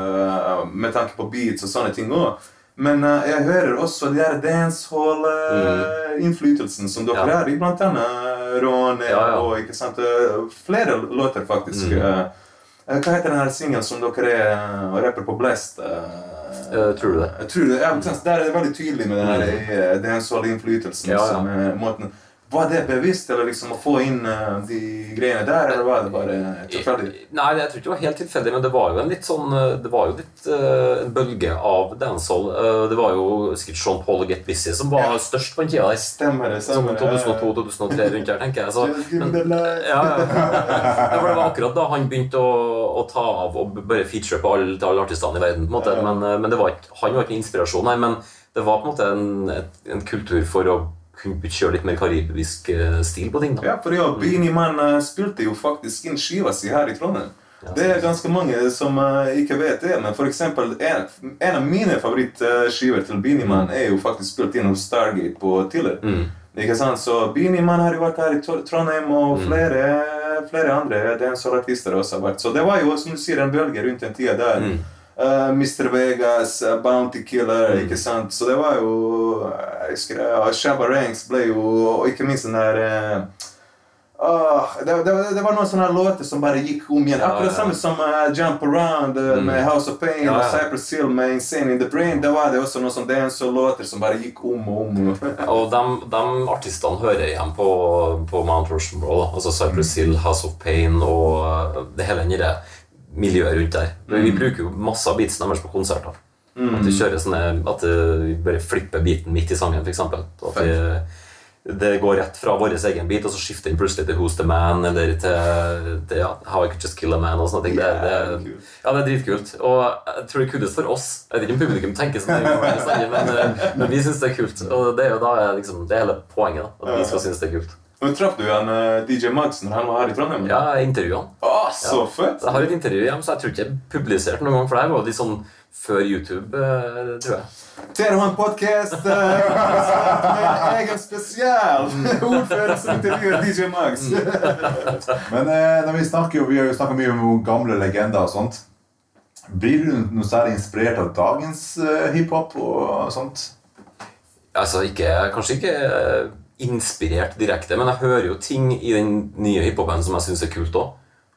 eh, med tanke på beats og sånne ting òg. Men eh, jeg hører også de der dancehall-innflytelsen som dere Mm. Ja. har i annet Råne Ja, og ikke sant, eh, flere låter, faktisk. Mm. Eh, eh, hva heter den singelen som dere er rapper på Blest? eh, Eh, tror du det? Jeg tror det, ja, Der er det veldig tydelig med den her eh, dancehall-innflytelsen. Ja, ja. som, eh, måten Var det bevisst, eller liksom å få inn eh, de greiene der, eller var det bare tilfeldig? Nei, jeg tror ikke det var helt tilfeldig, men det var jo en litt sånn eh, Det var jo litt uh, en bølge av dancehall. Uh, det var jo sikkert Sean Paul og Get Busy som var Ja. størst på den tida. Stemmer det. Stemmer det. 2002-2003 rundt der, tenker jeg. Så, men, ja, ja. for det var akkurat da han begynte å, å ta av og bare feature på alle, alle artistene i verden. på en måte. Ja. Men, men det var han var ikke en inspirasjon, nei, men det var på en måte en, en kultur for å kunne kjøre litt mer karibisk eh, stil på ting. da. Ja, for ja, Beanie Man eh, spilte jo faktisk inn skiva si her i Trondheim. Det er ganske mange som eh, ikke vet det, men for eksempel en, en av mine favorittskiver til Beanie Man er jo faktisk spilt inn hos Stargate på Tiller. Mm. Ikke sant? Så Beanie Man har jo vært her i Trondheim, og Mm. flere, flere andre dancehall-artister også har vært. Så det var jo, som du sier, en bølge rundt den tida der. Mm. Eh, Mr. Vegas, uh, Bounty Killer, Mm. ikke sant? Så det var jo eh, Jeg husker det, og Shabba Ranks ble jo Og ikke minst den der åh, det, det, det var noen sånne låter som bare gikk om igjen. Akkurat ja. samme som Jump Around Mm. med House of Pain Ja, og. Cypress Hill med Insane in the Brain. Det var det også noen sånne dancehall-låter som bare gikk om og om. Og de, de artistene hører igjen på, på Mount Rushmore. Altså Cypress Hill, House of Pain og uh, det hele den der miljøet rundt der. Vi bruker jo masse av beatsen deres på konserter. At vi kjører sånne, at uh, vi bare flipper beaten midt i sangen, f.eks. At vi, det går rett fra vår egen beat, og så skifter den plutselig til Who's the Man eller til, til ja, How I Could Just Kill a Man. og sånne ting. Det, det, ja, det er dritkult. Og jeg tror det er kulest for oss. Jeg vet ikke om publikum tenker sånn, men, eh, men vi syns det er kult. Og det er jo da liksom, det hele poenget. da, At vi skal synes det er kult. Men traff du han eh, DJ Mads når han var her i Trondheim? Ja, jeg intervjuer han. Å, så fett! Jeg har et intervju hjemme, så jeg tror ikke jeg publiserte noen gang, for det her var litt sånn før YouTube, eh, tror jeg. Dere har en podkast med en egen spesial! Ordfører som intervjuer DJ Max. Men eh, når vi snakker jo, vi har jo snakka mye om gamle legender og sånt. Blir du noe særlig inspirert av dagens eh, hiphop og sånt? Altså, ikke, kanskje ikke eh, inspirert direkte, men jeg hører jo ting i den nye hiphopen som jeg syns er kult òg.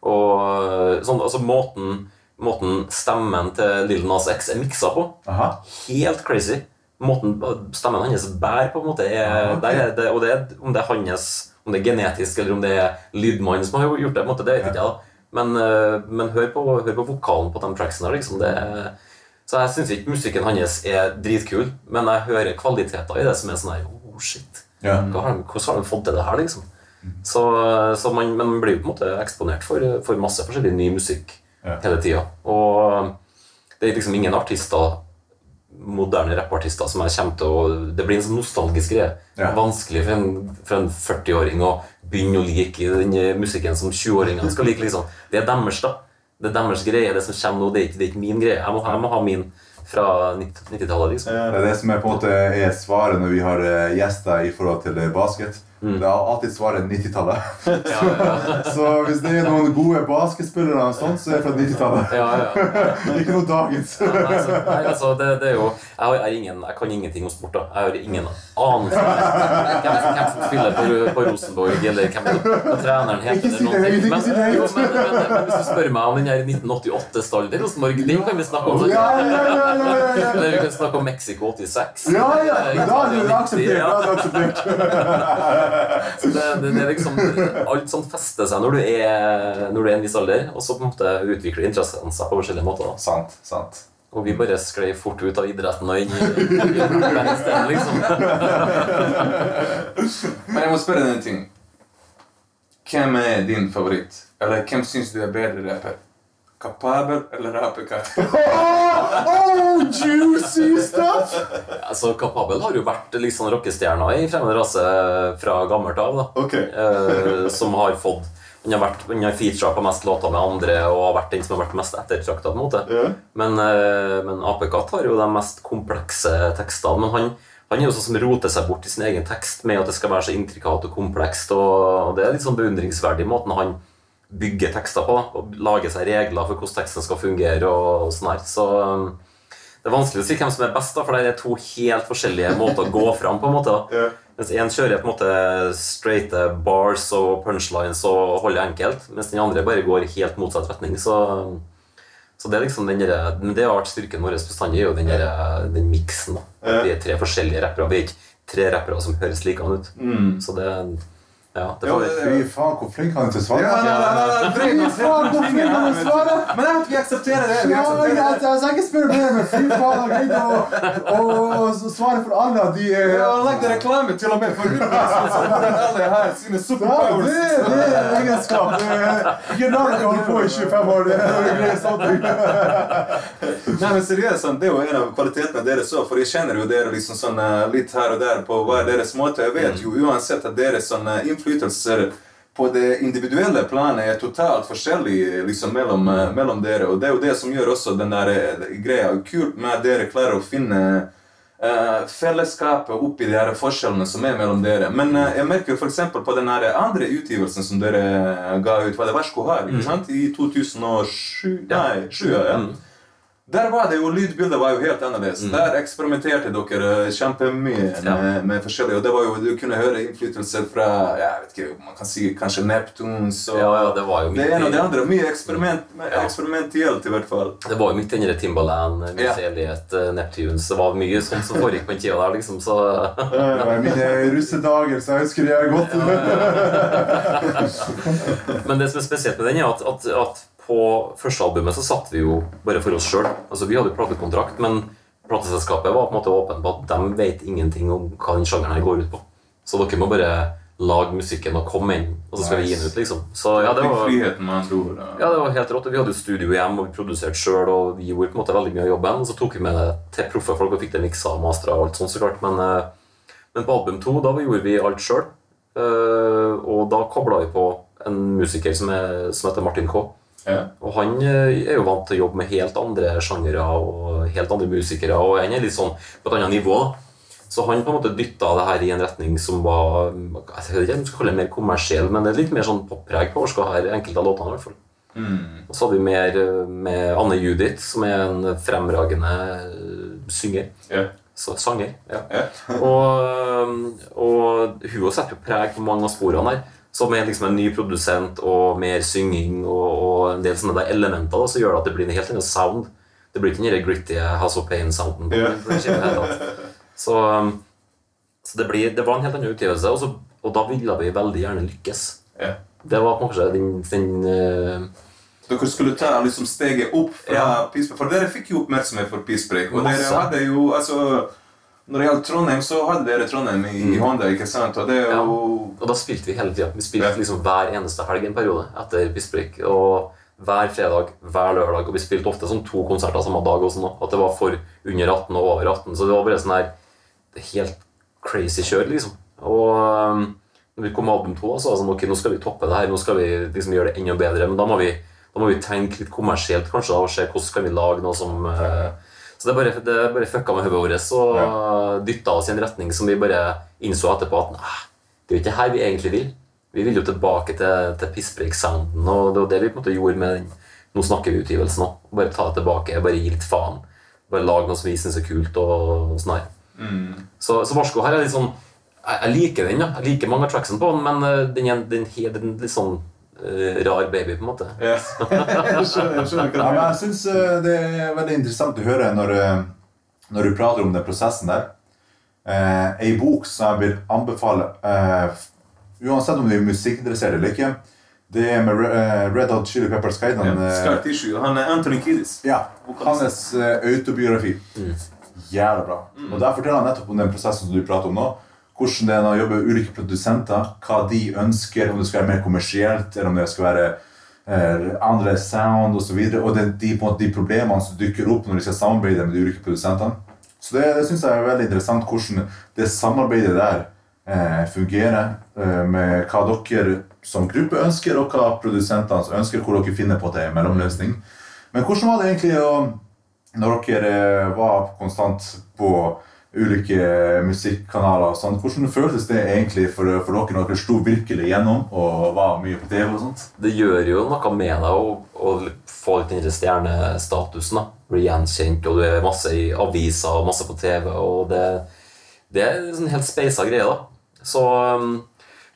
Og eh, sånn, altså måten, måten stemmen til Lil Nas X er miksa på, Aha. helt crazy. Måten stemmen hans bærer på, en måte, er, Ah, ok. der er det, og det om det er hans om det er genetisk, eller om det er lydmannen som har gjort det, måte, det vet ikke jeg. da. Men, eh, men hør, på, hør på vokalen på de tracksene Liksom. Det er, så jeg syns ikke musikken hans er dritkul, men jeg hører kvaliteter i det som er sånn her Oh, shit. Ja. Hvordan har de fått til det her, liksom? Så, så man, men man blir jo på en måte eksponert for, for masse forskjellig ny musikk Ja. hele tida. Og det er liksom ingen artister moderne rappartister som jeg kommer til å Det blir en sånn nostalgisk greie. Ja. Vanskelig for en, for en 40-åring å begynne å like den musikken som 20-åringene skal like. liksom. Det er deres, da. Det er deres greie, det som kommer nå. Det er ikke, det er ikke min greie. Jeg må, jeg må ha min fra 90-tallet, liksom. Det er det som er på en måte er svaret når vi har eh, gjester i forhold til eh, basket. Det er alltid svaret 90-tallet. Ja, ja, Så hvis det er noen gode basketspillere, og sånt, så er det fra 90-tallet. ja, ja. Ikke noe dagens. Nei, altså, nei, altså det, det er jo jeg, har, er ingen, jeg kan ingenting om sport. da Jeg har ingen anelse hvem, hvem som spiller på, på Rosenborg, eller hvem hva treneren heter. Ikke si det, høyt! Men, men, men, men hvis du spør meg om den her 1988-stallen til Rosenborg, den kan vi snakke om. Ja, ja, ja, ja, ja, ja. Eller vi kan snakke om Mexico 86. Ja, ja, men da er det Italia 90, akseptert. Så det, det, det er liksom Alt sånt fester seg når du er, når du er en viss alder, og så på en måte utvikler interessene seg på forskjellige måter. da Sant, sant. Og vi bare sklei fort ut av idretten og inn i stedet, liksom. Men jeg må spørre deg en ting. Hvem er din favoritt? Eller hvem syns du er bedre rapper? Kapabel eller APK? Oh, juicy stuff! Altså, Kapabel har jo vært liksom rockestjerna i fremmed rase fra gammelt av. da okay. eh, Som har fått Han har, vært, han har featura på mest låter med andre og har vært den som har vært mest ettertrakta. måte Men, eh, men Apekatt har jo de mest komplekse tekstene. Men han, Han er jo sånn som roter seg bort i sin egen tekst med at det skal være så intrikat og komplekst. Og, og det er litt sånn beundringsverdig måten han bygger tekster på. Og lager seg regler for hvordan teksten skal fungere. og, sånn her. Så um, det er vanskelig å si hvem som er best, da, for det er to helt forskjellige måter å gå fram på. en måte. da. Ja. Mens én kjører på en måte straighte bars og punchlines og holder enkelt, mens den andre bare går helt motsatt retning. Så, så det er liksom den der, men det har vært styrken vår bestandig, er jo den, der, den miksen. da. Vi er tre forskjellige rappere. Vi er ikke tre rappere som høres likedan ut. Så det Ja, det Ja, det- Fy faen, hvor flink han er til å svare. Ja, nei, nei, Fy faen, hvor flink han er til å svare! Men jeg vet, vi aksepterer det. Vi Ja, aksepterer det. jeg skal ikke spørre mer, men fy faen, han greide å, å, svare for alle de eh, Ja, han lagde reklame til og med for hvordan alle har sine Ja, superpowers. det, det er egenskap. Er Ikke rart vi holder på i 25 år. Det er sånn. Nei, men seriøst, sånn, Det er jo en av kvalitetene deres òg, for jeg kjenner jo dere liksom sånn eh, litt her og der på hver deres måte. Jeg vet jo uansett at deres sånn eh, innflytelser på det individuelle planet er totalt forskjellig liksom, mellom, eh, mellom dere. Og det er jo det som gjør også den der eh, greia kult med at dere klarer å finne uh, fellesskapet oppi de her forskjellene som er mellom dere. Men uh, jeg merker f.eks. på den her andre utgivelsen som dere ga ut, var det Versko har, ikke sant? I 2007? Nei, 7, ja. Mm. Der var det jo Lydbildet var jo helt annerledes. Der eksperimenterte dere kjempemye Ja. med, med forskjellige Og det var jo, du kunne høre innflytelser fra jeg vet ikke, man kan si kanskje Neptunes og Ja, ja, det var jo det midt ene og det andre. Mye eksperiment, Ja. eksperimentielt, i hvert fall. Det var jo midt inni Timbaland, Miss Ja. Eh, Neptunes Det var mye sånt som foregikk på den tida der, liksom. Så Det var mine russedager, så jeg husker det godt. Men det som er spesielt med den, er at, at, at på første albumet så satt vi jo bare for oss sjøl. Altså, vi hadde platekontrakt, men plateselskapet var på en måte åpen på at de vet ingenting om hva den sjangeren her går ut på. Så dere må bare lage musikken og komme inn, og så skal vi gi den ut, liksom. Så ja, det var, ja, det var helt rått. Vi hadde jo studio hjem, og vi produserte sjøl, og vi gjorde på en måte veldig mye av jobben. Og så tok vi med det til proffe folk og fikk det miksa og mastra og alt sånt, så klart. Men, eh, men på album to, da gjorde vi alt sjøl. Og da kobla vi på en musiker som, er, som heter Martin K. Ja. Og han eh, er jo vant til å jobbe med helt andre sjangere og helt andre musikere. Og han er litt sånn på et annet nivå. Så han på en måte dytta det her i en retning som var jeg vet ikke om jeg skal kalle det mer kommersiell, men det er litt mer sånn poppreg på Orska her, enkelte av låtene i hvert fall. Mm. Og så hadde vi mer eh, med Anne Judith, som er en fremragende eh, synger. Ja. Så, sanger. ja. Ja. Og, og hun setter jo preg på mange av sporene her. Så med liksom en ny produsent og mer synging og, og en del sånne der elementer så gjør det at det blir en helt annen sound. Det blir ikke den gritty House of Pain-sounden. Det hele tatt. Så, så det, blir, det var en helt annen utgivelse, og, så, og da ville vi veldig gjerne lykkes. Ja. Det var kanskje den, den eh, Dere skulle ta liksom steget opp fra Ja. Peace Break, for dere fikk jo oppmerksomhet for Peace Break. Og Masse. dere hadde jo, altså Når det gjaldt Trondheim, så hadde dere Trondheim i, i hånda, ikke sant? Og det ja. og... Og da spilte vi hele tida. Vi spilte liksom hver eneste helg en periode etter Pissbreak. Og hver fredag, hver lørdag. Og vi spilte ofte sånn to konserter samme dag. også nå. At det var for under 18 og over 18. Så det var bare sånn her det er helt crazy kjør, liksom. Og um, når vi kom med album to, så var det sånn, ok, nå skal vi toppe det her. Nå skal vi liksom gjøre det enda bedre. Men da må vi, da må vi tenke litt kommersielt kanskje da, og se hvordan skal vi lage noe som eh, Så det bare, det bare fucka med hodet vårt og dytta oss i en retning som vi bare innså etterpå at nei, det er jo ikke her vi egentlig vil. Vi vil jo tilbake til, til pisspreik-sounden, og det var det vi på en måte gjorde med den Nå snakker vi-utgivelsen òg. Bare ta det tilbake, bare gi litt faen. Bare lage noe som vi syns er kult. og, og sånn her. Så, så Varsko her er litt sånn Jeg, jeg liker den, ja. Jeg liker mange av tracksene på den, men eh, den er den, den litt sånn rar baby, på en måte. ja. Jeg skjønner, jeg skjønner Ja, men jeg syns det er veldig interessant å høre når, eh, når du prater om den prosessen der. Eh, Ei bok som jeg vil anbefale, eh, uansett om du er musikkinteressert eller ikke, det er med eh, Red Hot Chili Peppers Guide. mener. Han, Ja. eh, Scar Tissue. Han er Anthony Kiddis. Ja, hans autobiografi. Mm. Jævla bra. Og Der forteller han nettopp om den prosessen som du prater om nå. Hvordan det er å jobbe med ulike produsenter, hva de ønsker, om det skal være mer kommersielt, eller om det skal være eh, andre sound osv. Og, så videre, og det, de, måte, de problemene som dukker opp når de skal samarbeide med de ulike produsentene. Så det, det synes jeg er veldig interessant hvordan det samarbeidet der eh, fungerer, eh, med hva dere som gruppe ønsker, og hva produsentene ønsker, hvor dere finner på til en mellomløsning. Men hvordan var det egentlig å, når dere eh, var konstant på ulike musikkanaler og sånt. Hvordan føltes det egentlig for, for dere når dere sto virkelig gjennom og var mye på TV og sånt? Det gjør jo noe med deg å, å få litt den stjernestatusen. da. Bli gjenkjent, og du er masse i aviser og masse på TV. og det, det er en sånn helt speisa greie. da. Så, um,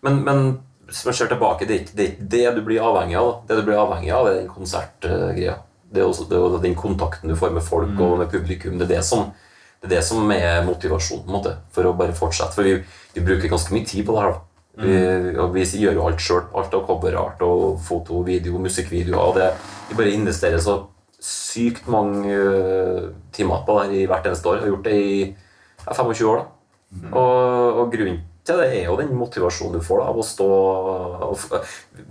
men, men hvis man ser tilbake, det er ikke det, det du blir avhengig av. da. Det du blir avhengig av, er den konsertgreia. Det er også det er den kontakten du får med folk og med publikum. Det er det som, det er, det som er motivasjonen på en måte, for å bare fortsette. For vi, vi bruker ganske mye tid på det her. da. Vi, og vi gjør jo alt sjøl. Alt av coverart og foto, video, musikkvideoer. Og det, vi bare investerer så sykt mange uh, timer på det her i hvert eneste år. Jeg har gjort det i ja, 25 år. da. Og, og grunnen til det er jo den motivasjonen du får da, av å stå og,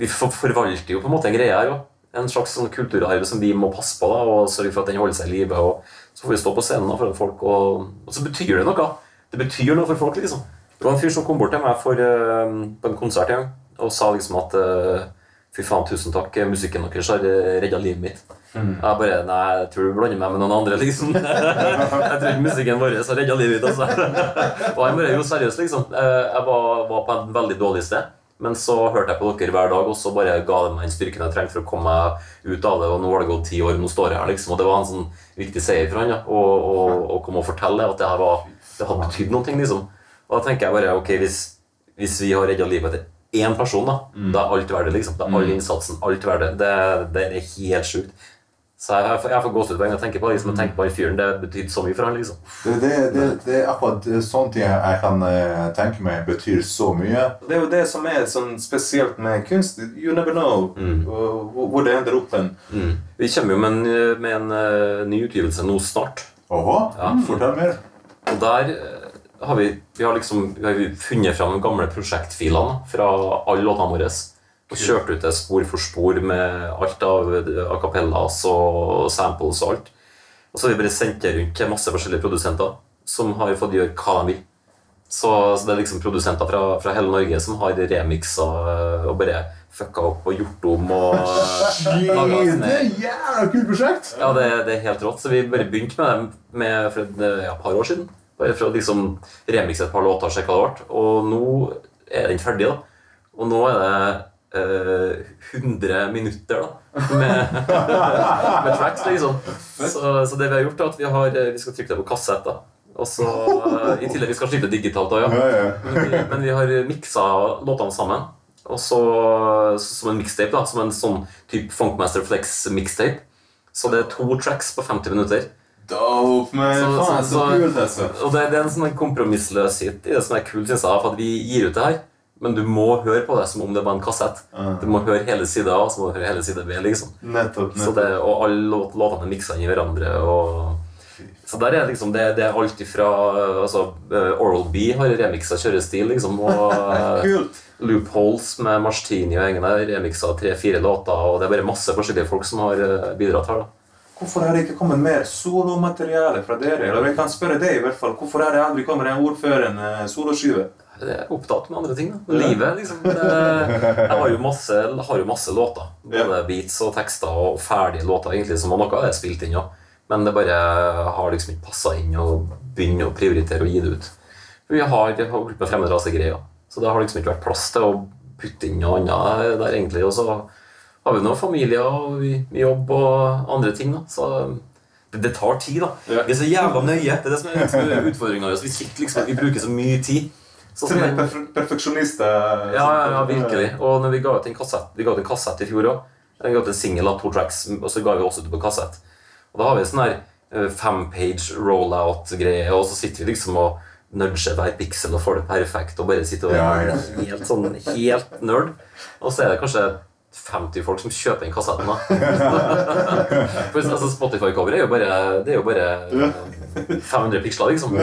Vi forvalter jo på en måte en greie her òg. En slags sånn kulturarv som vi må passe på da, og sørge for at den holder seg i live. og Så får vi stå på scenen foran folk, og, og så betyr det noe. Det betyr noe for folk, liksom. Det var en fyr som kom bort til meg for, uh, på en konsert en gang og sa liksom at uh, Fy faen, tusen takk, musikken deres har redda livet mitt. Jeg bare Nei, jeg tror du blander meg med noen andre, liksom. jeg tror ikke musikken vår har redda livet mitt, altså. og jeg bare Jo, seriøst, liksom. Eh, Jeg var, var på en veldig dårlig sted. Men så hørte jeg på dere hver dag, og så bare ga det meg den styrken jeg trengte for å komme meg ut av det. Og nå har det gått ti år, nå står jeg her, liksom. Og det var en sånn viktig seier for han, ja. Å å- å komme og fortelle at det her var Det hadde betydd noe, liksom. Og da tenker jeg bare ok, hvis, hvis vi har redda livet til én person, da, da er alt verdt det, liksom. Da er all innsatsen, alt verdt det. Det, det er helt sjukt. Så jeg, jeg, jeg får gåsehud hver gang jeg tenker på det. Liksom, tenker på den fyren. Det betydde så mye for han, liksom. Det, det, det, det er akkurat sånne ting jeg kan eh, tenke meg betyr så mye. Det er jo det som er sånn spesielt med kunst. You never know uh, hvor hvor det ender opp hen. Mm. Vi kommer jo med en, med en uh, ny utgivelse nå snart. Åhå, fortell mer. Og der eh, har vi, vi har liksom vi har funnet fram de gamle prosjektfilene fra alle låtene våre. Og kjørte ut det spor for spor med alt av a cappellas og samples og alt. Og så har vi bare sendt det rundt til masse forskjellige produsenter som har fått gjøre hva de vil. Så, så det er liksom produsenter fra, fra hele Norge som har remiksa eh, og bare fucka opp og gjort om og eh, Det er jævla kult prosjekt! ja, det, det er helt rått. Så vi bare begynte med det med, for et eh, ja, par år siden. Bare for å liksom remikse et par låter og sjekke hva det ble. Og nå er den ferdig, da. Og nå er det eh, 100 minutter da, med, med tracks, liksom. Så, så det vi har gjort, er at vi, har, eh, vi skal trykke det på kassett. da. Og så eh, I tillegg vi skal slippe digitalt òg, ja. Men vi, men vi har miksa låtene sammen. Og så som en mixtape, da. Som en sånn type Funkmaster Flex mixtape. Så det er to tracks på 50 minutter. Dope, men Så- faen, så- så kult, altså. Og det, det er en sånn kompromissløshet i det som er kult, synes jeg. For at vi gir ut det her, men du må høre på det som om det var en kassett. Du må høre hele side A, så må du høre hele side B, liksom. Nettopp. Så nettopp. det, og alle låt, låtene er miksa inn i hverandre. Og, så der er liksom det, det er alt ifra altså, eh, Oral B har remiksa kjørestil, liksom. Og eh, Kult. Loopholes med Marstini og gjengen der remiksa tre-fire låter. Og det er bare masse forskjellige folk som har eh, bidratt her. da Hvorfor har det ikke kommet mer solomateriale fra dere? Eller jeg kan spørre deg i hvert fall. Hvorfor har det aldri kommet en ordførende soloskive? Opptatt med andre ting. da Livet, liksom. Det, jeg har jo masse, har jo masse låter. Både beats og tekster og ferdige låter, egentlig, som noe er spilt inn. Ja. Men det bare har liksom ikke passa inn å begynne å prioritere å gi det ut. For vi har holdt på fremmede rasegreier. så det har liksom ikke vært plass til å putte inn noe annet der, egentlig. Og så har vi nå familie og jobb og andre ting, da. Så det, det tar tid, da. Vi er så jævla nøye. Det er det som er, utfordringa. Vi, liksom, vi bruker så mye tid. Sånn som perf perfeksjonister. ja, ja, ja, virkelig. Og når vi ga ut en kassett, vi ga ut en kassett i fjor òg. Vi ga ut en singel av to tracks, og så ga vi også ut på kassett. Og da har vi en sånn her fempage rollout-greie, og så sitter vi liksom og nudger hver piksel og får det perfekt, og bare sitter og ja. helt sånn helt nerd. Og så er det kanskje 50 folk som kjøper den kassetten, da. For altså, Spotify-coveret er jo bare Det er jo bare 500 piksler, liksom.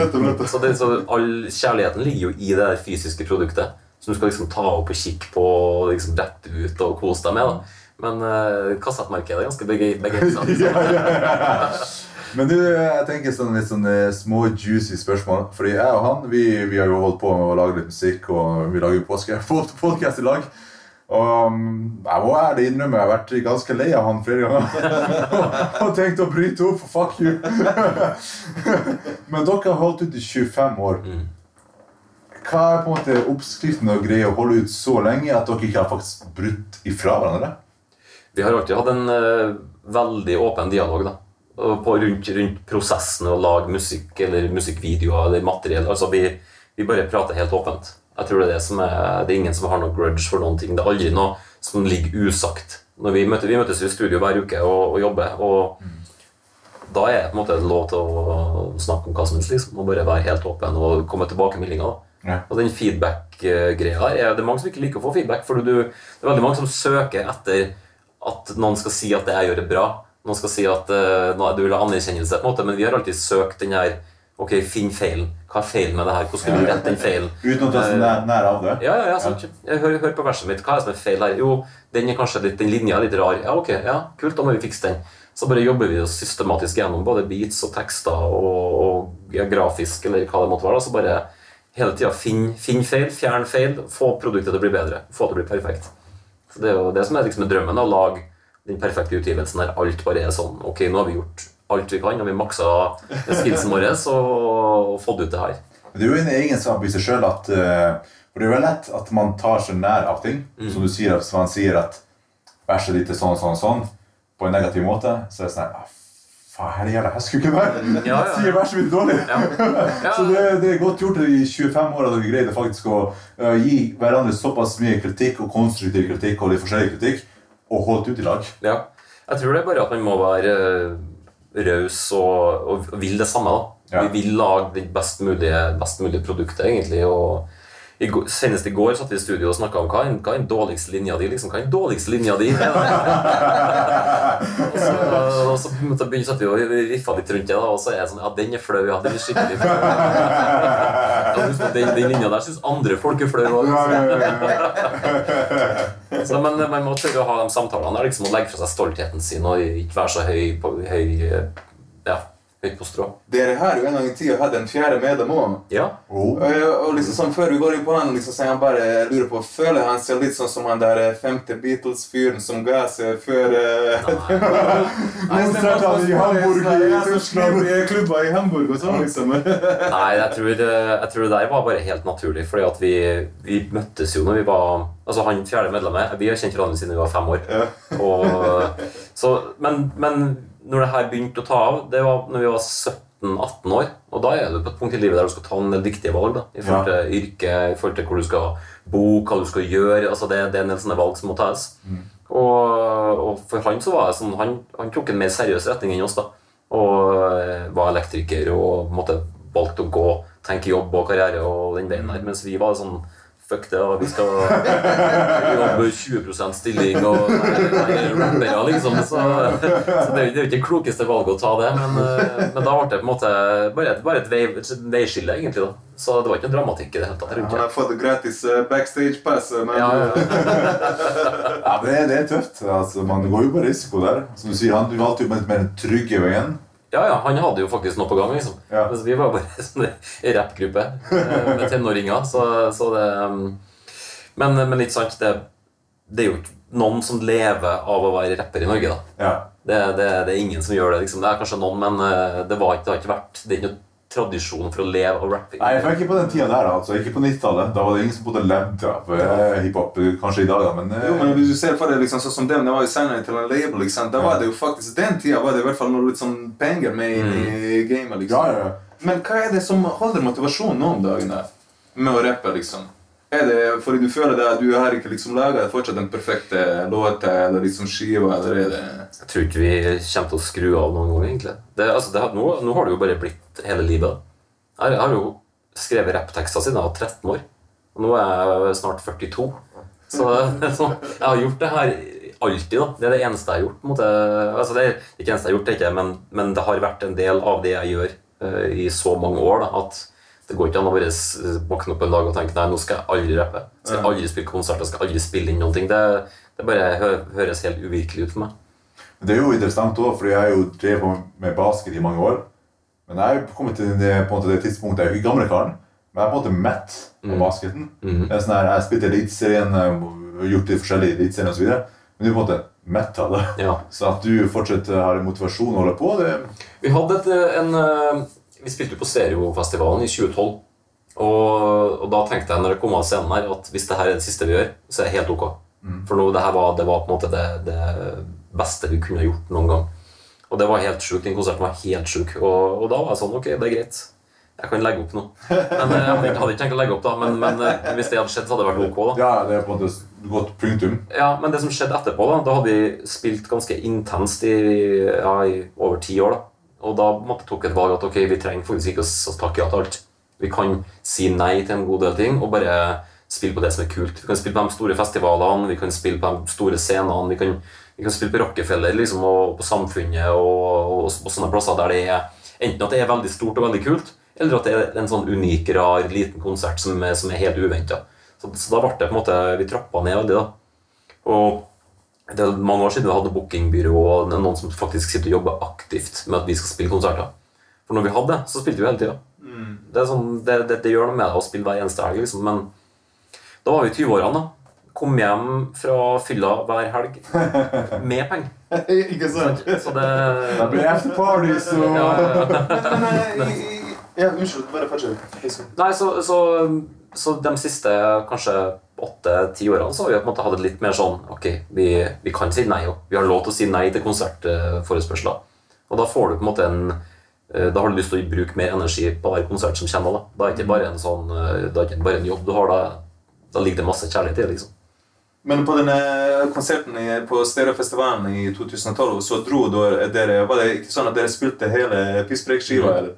Så, det, så all kjærligheten ligger jo i det der fysiske produktet. Som du skal liksom ta opp og kikke på og liksom rette ut og kose deg med. da. Men uh, kassettmarkedet er ganske begrensa. ja, ja, ja. Men du, jeg tenker sånn litt sånn eh, små juicy spørsmål. Fordi jeg og han vi, vi har jo holdt på med å lage litt musikk, og vi lager jo podcast i lag. Og um, jeg må ærlig innrømme jeg har vært ganske lei av han flere ganger. og tenkt å bryte opp, fuck you. Men dere har holdt ut i 25 år. Hva er på en måte oppskriften og greia å holde ut så lenge at dere ikke har faktisk brutt ifra hverandre? Vi har alltid hatt en uh, veldig åpen dialog da. På, rundt, rundt prosessen å lage musikk eller musikkvideoer eller materiell. Altså vi, vi bare prater helt åpent. Jeg tror Det er det som er, det er ingen som har noe grudge for noen ting. Det er aldri noe som ligger usagt. Når vi, møter, vi møtes i studio hver uke og, og jobber. og Da er det på en måte lov til å snakke om hva som helst. Liksom, og bare være helt åpen og komme tilbakemeldinger. da. Ja. Og den feedback-greia her er Det er mange som ikke liker å få feedback. For du, det er veldig mange som søker etter at noen skal si at det jeg gjør, er bra. Noen skal si at uh, du vil ha anerkjennelse, på en måte, men vi har alltid søkt den her Ok, finn feilen. Hva er feilen med det her? Hvordan skal du rette den feilen? Uten å ta er nær, nær av det? Ja, ja, ja, sant. Jeg Hør, hør på verset mitt. Hva er det som er feil her? Jo, den er kanskje litt, den linja er litt rar. Ja, ok, ja, kult, da må vi fikse den. Så bare jobber vi oss systematisk gjennom både beats og tekster og, og ja, grafisk, eller hva det måtte være. da, Så bare hele tida finn, finn feil, fjern feil, få produktet til å bli bedre. Få det til å bli perfekt. Så Det er jo det som er liksom drømmen, å lage den perfekte utgivelsen der alt bare er sånn Ok, nå har vi gjort alt vi kan, og vi maksa skillsen vår og, og fått ut det her. Det er jo en egenskap i seg sjøl at eh, For det er jo lett at man tar seg nær av ting. Som du sier, hvis man sier at verset ditt er sånn, sånn, sånn, på en negativ måte, så er det sånn her, ah, Faen, her skulle ikke være Ja, ja. Sier verset mitt dårlig! Ja. Ja. Så det, det er godt gjort i 25 år at dere greide faktisk å uh, gi hverandre såpass mye kritikk og konstruktiv kritikk og litt forskjellig kritikk, og holdt ut i lag. Ja. Jeg tror det er bare at man må være eh, raus og, og vil det samme. da. Vi vil lage det best mulige, best mulige produktet, egentlig. og i går, Senest i går satt vi i studio og snakka om hva er, hva er den dårligste linja di. liksom, Hva er den dårligste linja di? og så, og så begynte vi å riffe litt rundt det, da, og så er jeg sånn Ja, den er flau. Ja, den er skikkelig flau. Den, den linja der syns andre folk er flau òg. Men man må tørre å ha de samtalene. Der, liksom, og legge fra seg stoltheten sin og ikke være så høy på, høy, ja, høyt på strå. Dere har jo en gang i tida hatt en fjerde medlem òg. Ja. Oh. Og, og liksom sånn, Før vi går inn på han, liksom, så jeg bare lurer på Føler han seg litt sånn som han der eh, femte Beatles-fyren som ga seg før Konsertene i Hamburg i Tyskland. Klubber i Hamburg og sånn, liksom. Nei, jeg tror, det, jeg tror det der var bare helt naturlig. Fordi at vi, vi møttes jo når vi var Altså han fjerde medlemmet Vi har kjent hverandre siden vi var fem år. Ja. Og, så, men, men når det her begynte å ta av, det var når vi var 17-18 år. Og da er du på et punkt i livet der du skal ta en del viktige valg. da, I forhold til yrke, i forhold til hvor du skal bo, hva du skal gjøre. altså Det, det er en del sånne valg som må tas. Og, og for han så var det sånn, han, han tok en mer seriøs retning enn oss. da, Og eh, var elektriker og måtte valgte å gå, tenke jobb og karriere og den veien der. Mens vi var sånn Fuck det, og vi skal jobbe 20% stilling og rappere, liksom. Så, så det er jo ikke det klokeste valget å ta det. Men, eh, men da ble det på en måte bare et, bare et, vei, et veiskille, egentlig. da. Så det var ikke noe dramatikk i det hele tatt. Han har fått gratis eh, backstage-pass. Men Ja, ja, ja. Ja, det, det er tøft. Altså, man går jo på risiko der. Som du sier, han, valgte jo den trygge veien. Ja, ja, han hadde jo faktisk noe på gang, liksom. Ja. Mens vi var bare sånn en rappgruppe eh, med tenåringer, så, så det um, men, men litt sant, det, det er jo ikke noen som lever av å være rapper i Norge, da. Ja. Det, det, det er ingen som gjør det, liksom. Det er kanskje noen, men eh, det, var ikke, det har ikke vært Det er ikke noe tradisjon for å leve av rapping. Nei, jeg fikk ikke på den tida der, da, altså. Ikke på 90-tallet. Da var det ingen som bodde levd av eh, hiphop. Kanskje i dag, da, men, eh, Jo, men hvis du ser for deg liksom, sånn som dem, det var jo senere til en label, Liksom. Da var det jo faktisk, Den tida var det i hvert fall noe litt sånn penger med inn i gamet. liksom. ja, ja. Men hva er det som holder motivasjonen nå om dagene med å rappe? liksom? Er det fordi du føler det at du har ikke liksom laga fortsatt den perfekte låta eller liksom skiva, eller er det Jeg tror ikke vi kommer til å skru av noen gang, egentlig. Det, altså, det, nå, nå har det jo bare blitt hele livet. Jeg, jeg har jo skrevet rapptekster siden jeg var 13 år. Og nå er jeg snart 42. Så, så jeg har gjort det her alltid. da. Det er det eneste jeg har gjort. måte. Altså, det er ikke eneste jeg har gjort, det ikke, men, men det har vært en del av det jeg gjør uh, i så mange år. da, at det går ikke an å bare våkne opp en dag og tenke nei, nå skal jeg aldri rappe. Skal Jeg aldri spille konserter, jeg skal aldri spille inn noen ting. Det, det bare hø høres helt uvirkelig ut for meg. Det er jo interessant òg, for jeg har jo drevet med basket i mange år. Men jeg er kommet til det, måte, det tidspunktet Jeg er ikke gamle karen, men jeg er på en måte mett på basketen. Mm. Det er sånn her, Jeg spilte Eliteserien, eh, gjort de forskjellige Eliteseriene osv. Men du er på en måte mett av det. Ja. Så at du fortsatt har motivasjon å holde på, det Vi hadde et, en eh, Vi spilte på Stereofestivalen i 2012. Og, og da tenkte jeg når jeg kom av scenen her, at hvis det her er det siste vi gjør, så er det helt ok. For nå, det her var, det var på en måte det, det beste vi kunne gjort noen gang. Og det var helt sjukt. Den konserten var helt sjuk. Og, og da var jeg sånn Ok, det er greit. Jeg kan legge opp nå. Men eh, Jeg hadde ikke- hadde ikke tenkt å legge opp, da. Men, men eh, hvis det hadde skjedd, så hadde det vært ok. da Ja, det er på en måte godt punktum. ja, men det som skjedde etterpå, da Da hadde vi spilt ganske intenst i, ja, i over ti år. da Og da måtte tok et valg at ok, vi trenger faktisk ikke å takke ja til alt. Vi kan si nei til en god del ting og bare spille på det som er kult. Vi kan spille på de store festivalene, vi kan spille på de store scenene. Vi kan, vi kan spille på Rockefeller liksom, og på Samfunnet og, og, og sånne plasser der det er enten at det er veldig stort og veldig kult, eller at det er en sånn unik, rar, liten konsert som som er helt uventa. Så, så da ble det på en måte Vi trappa ned veldig, da. Og det er mange år siden vi hadde bookingbyrå og noen som faktisk sitter og jobber aktivt med at vi skal spille konserter. For når vi hadde det, så spilte vi hele tida. Det, er sånn, det, det, det gjør noe med deg å spille hver eneste helg, liksom. Men da var vi i 20-årene. da. Kom hjem fra fylla hver helg med penger. Ikke sant? Så det ble blir party, så ja, eh, Ja, unnskyld. Bare fortsett. Nei, så, så, så de siste kanskje åtte-ti årene så har vi på en måte hatt et litt mer sånn Ok, vi, vi kan si nei òg. Vi har lov til å si nei til konsertforespørsler. Og da får du på en måte en eh, Da har du lyst til å bruke mer energi på hver konsert som kommer. Da, da er det ikke bare en sånn eh, Da er ikke bare en jobb du har. Da, da ligger det masse kjærlighet i det. liksom. Men på denne konserten på Stereofestivalen i 2012 så dro dere Var det ikke sånn at dere spilte hele Pisspreik-skiva? eller?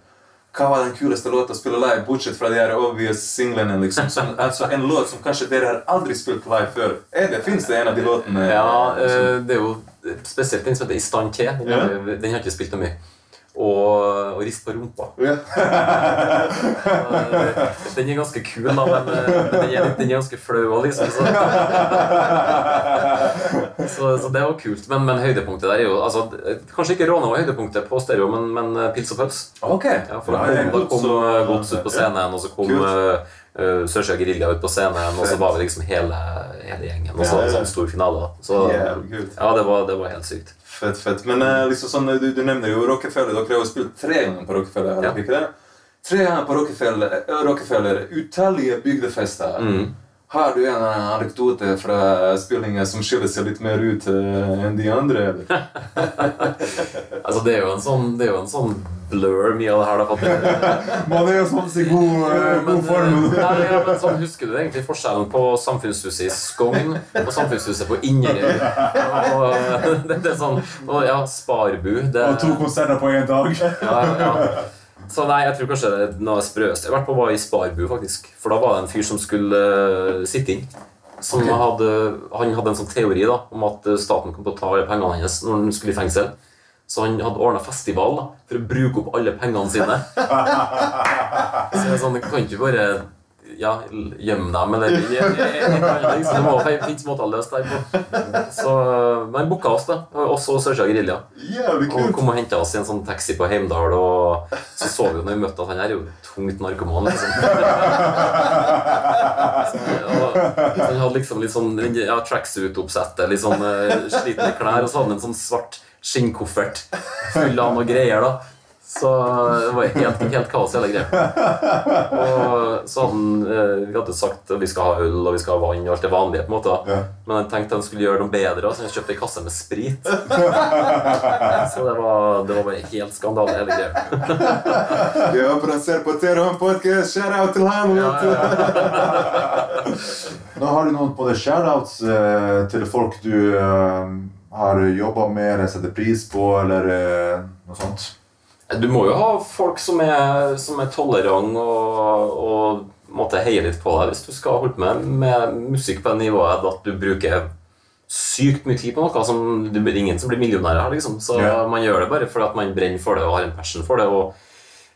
Hva var den kuleste låta å spille live, bortsett fra de her obvious singlene? liksom? Som, altså En låt som kanskje dere har aldri spilt live før. Er det, Fins det en av de låtene? Ja, som- eh, det er jo spesielt den som heter I stand til. Den, har vi- den har ikke spilt noe mye. Og, og Rist på rumpa. Eh, Den er ganske kul, da, men, eh, den, er, den er ganske flau òg, liksom. Så. så, så det var kult. Men, men høydepunktet der er jo altså, Kanskje ikke Råne var høydepunktet på stereo, men, men eh, Pils og Pubs. Okay. Ja, for da kom, da kom eh, Gods ut på scenen, og så kom Kult. uh, Sørsia Gerilja ut på scenen, og så var vi liksom hele, hele gjengen. Og så en sånn stor finale. da Så ja, det var, det var helt sykt. Fett, fett. Men eh, liksom sånn, du, du nevner jo Rockefeller. Dere har jo spilt tre ganger på Rockefeller. har Ja. ikke det? Tre ganger på Rockefeller, eh, Rockefeller utallige bygdefester. Mm. Har du en eh, anekdote fra spillingen som skiller seg litt mer ut enn de andre? Altså, det er jo en sånn, det er jo en sånn blur, mye av det her. Da, Man er jo sånn i god, eh, god form. Nei, ja, men sånn, husker du egentlig forskjellen på samfunnshuset i Skogn og samfunnshuset på Inderøy? Det, det er sånn, og, ja, Sparbu det, Og to konserter på én dag. ja, ja. Så nei, jeg tror kanskje det er noe sprøeste jeg har vært på, var i Sparbu, faktisk. For da var det en fyr som skulle uh, sitte inn. Som hadde, han hadde en sånn teori da, om at eh, staten kom til å ta alle pengene hans når han skulle i fengsel. Så han hadde ordna festival da, for å bruke opp alle pengene sine. Så jeg sånn, kan ikke bare ja, gjemme dem, eller Så Det må finnes måter å løse det på. Så, men han booka oss, da. også og Sørsida Gerilja. Jævlig Og kom og henta oss i en sånn taxi på Heimdal, og så så vi jo når vi møtte at han her er jo tungt narkoman. liksom. Så, og, han hadde liksom litt sånn ja, tracksuit-oppsettet, litt sånn eh, slitne klær, og så hadde han en sånn svart skinnkoffert full av noe greier. da så det var helt, helt kaos hele greia. Og så hadde han eh, Vi hadde sagt at vi skal ha øl og vi skal ha vann og alt det vanlige. på en måte Ja. Men han tenkte han skulle gjøre noe bedre, så han kjøpte ei kasse med sprit. Så det var, det var bare helt skandale, hele greia. Ja, ser på Terham Podcast. Shout out til han! Ja, ja, ja. Da har du noen på det shoutouts eh, til folk du eh, har jobba med eller setter pris på, eller eh, noe sånt. Du må jo ha folk som er, som er tolerante og, og måtte heie litt på deg hvis du skal holde med, med musikk på det nivået at du bruker sykt mye tid på noe. Som, det er ingen som blir millionærer her, liksom. Så Ja. man gjør det bare fordi at man brenner for det og har en passion for det. Og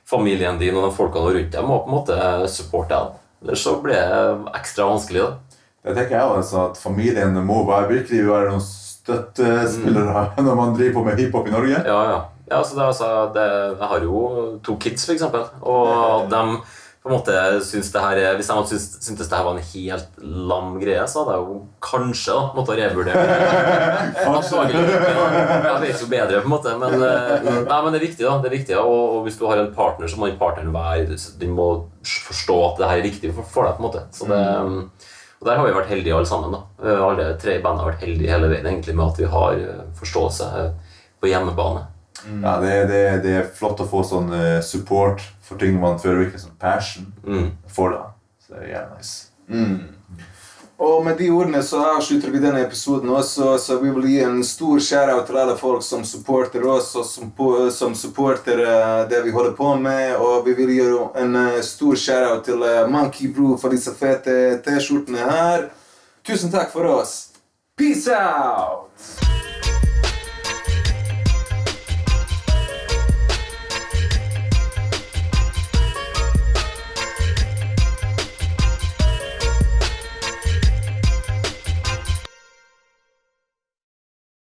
familien din og de folkene rundt deg må på en måte supporte deg. Ellers så blir det ekstra vanskelig. da. Det tenker jeg også, at Familien må være, virkelig være noen støttespillere når man driver på med hiphop i Norge. Ja, ja. ja så det, er altså, det, jeg har jo to kids, eksempel. Og de på en måte syns det her, Hvis de hadde syntes, syntes det her var en helt lam greie, så hadde jeg jo kanskje da, måtte revurdere Jeg vet jo bedre, på en måte. Men, eh, nei, men det er viktig, da. det er viktig, og, og hvis du har en partner, så må den partneren være Den må forstå at det her er riktig for, for deg. på en måte. Så det, og Der har vi vært heldige alle sammen. da. Eh, Alle tre bandene har vært heldige hele veien egentlig med at vi har eh, forståelse eh, på hjemmebane. Ja, det, det, det er flott å få sånn support for ting man føler virkelig som passion Mm. for. da. Så det er jævlig nice. Og med de ordene så avslutter vi denne episoden også, så vi vil gi en stor shout til alle folk som supporter oss, og som, som supporter uh, det vi holder på med. Og vi vil gi en uh, stor shout til uh, Monkey Brew for disse fete T-skjortene her. Tusen takk for oss. Peace out!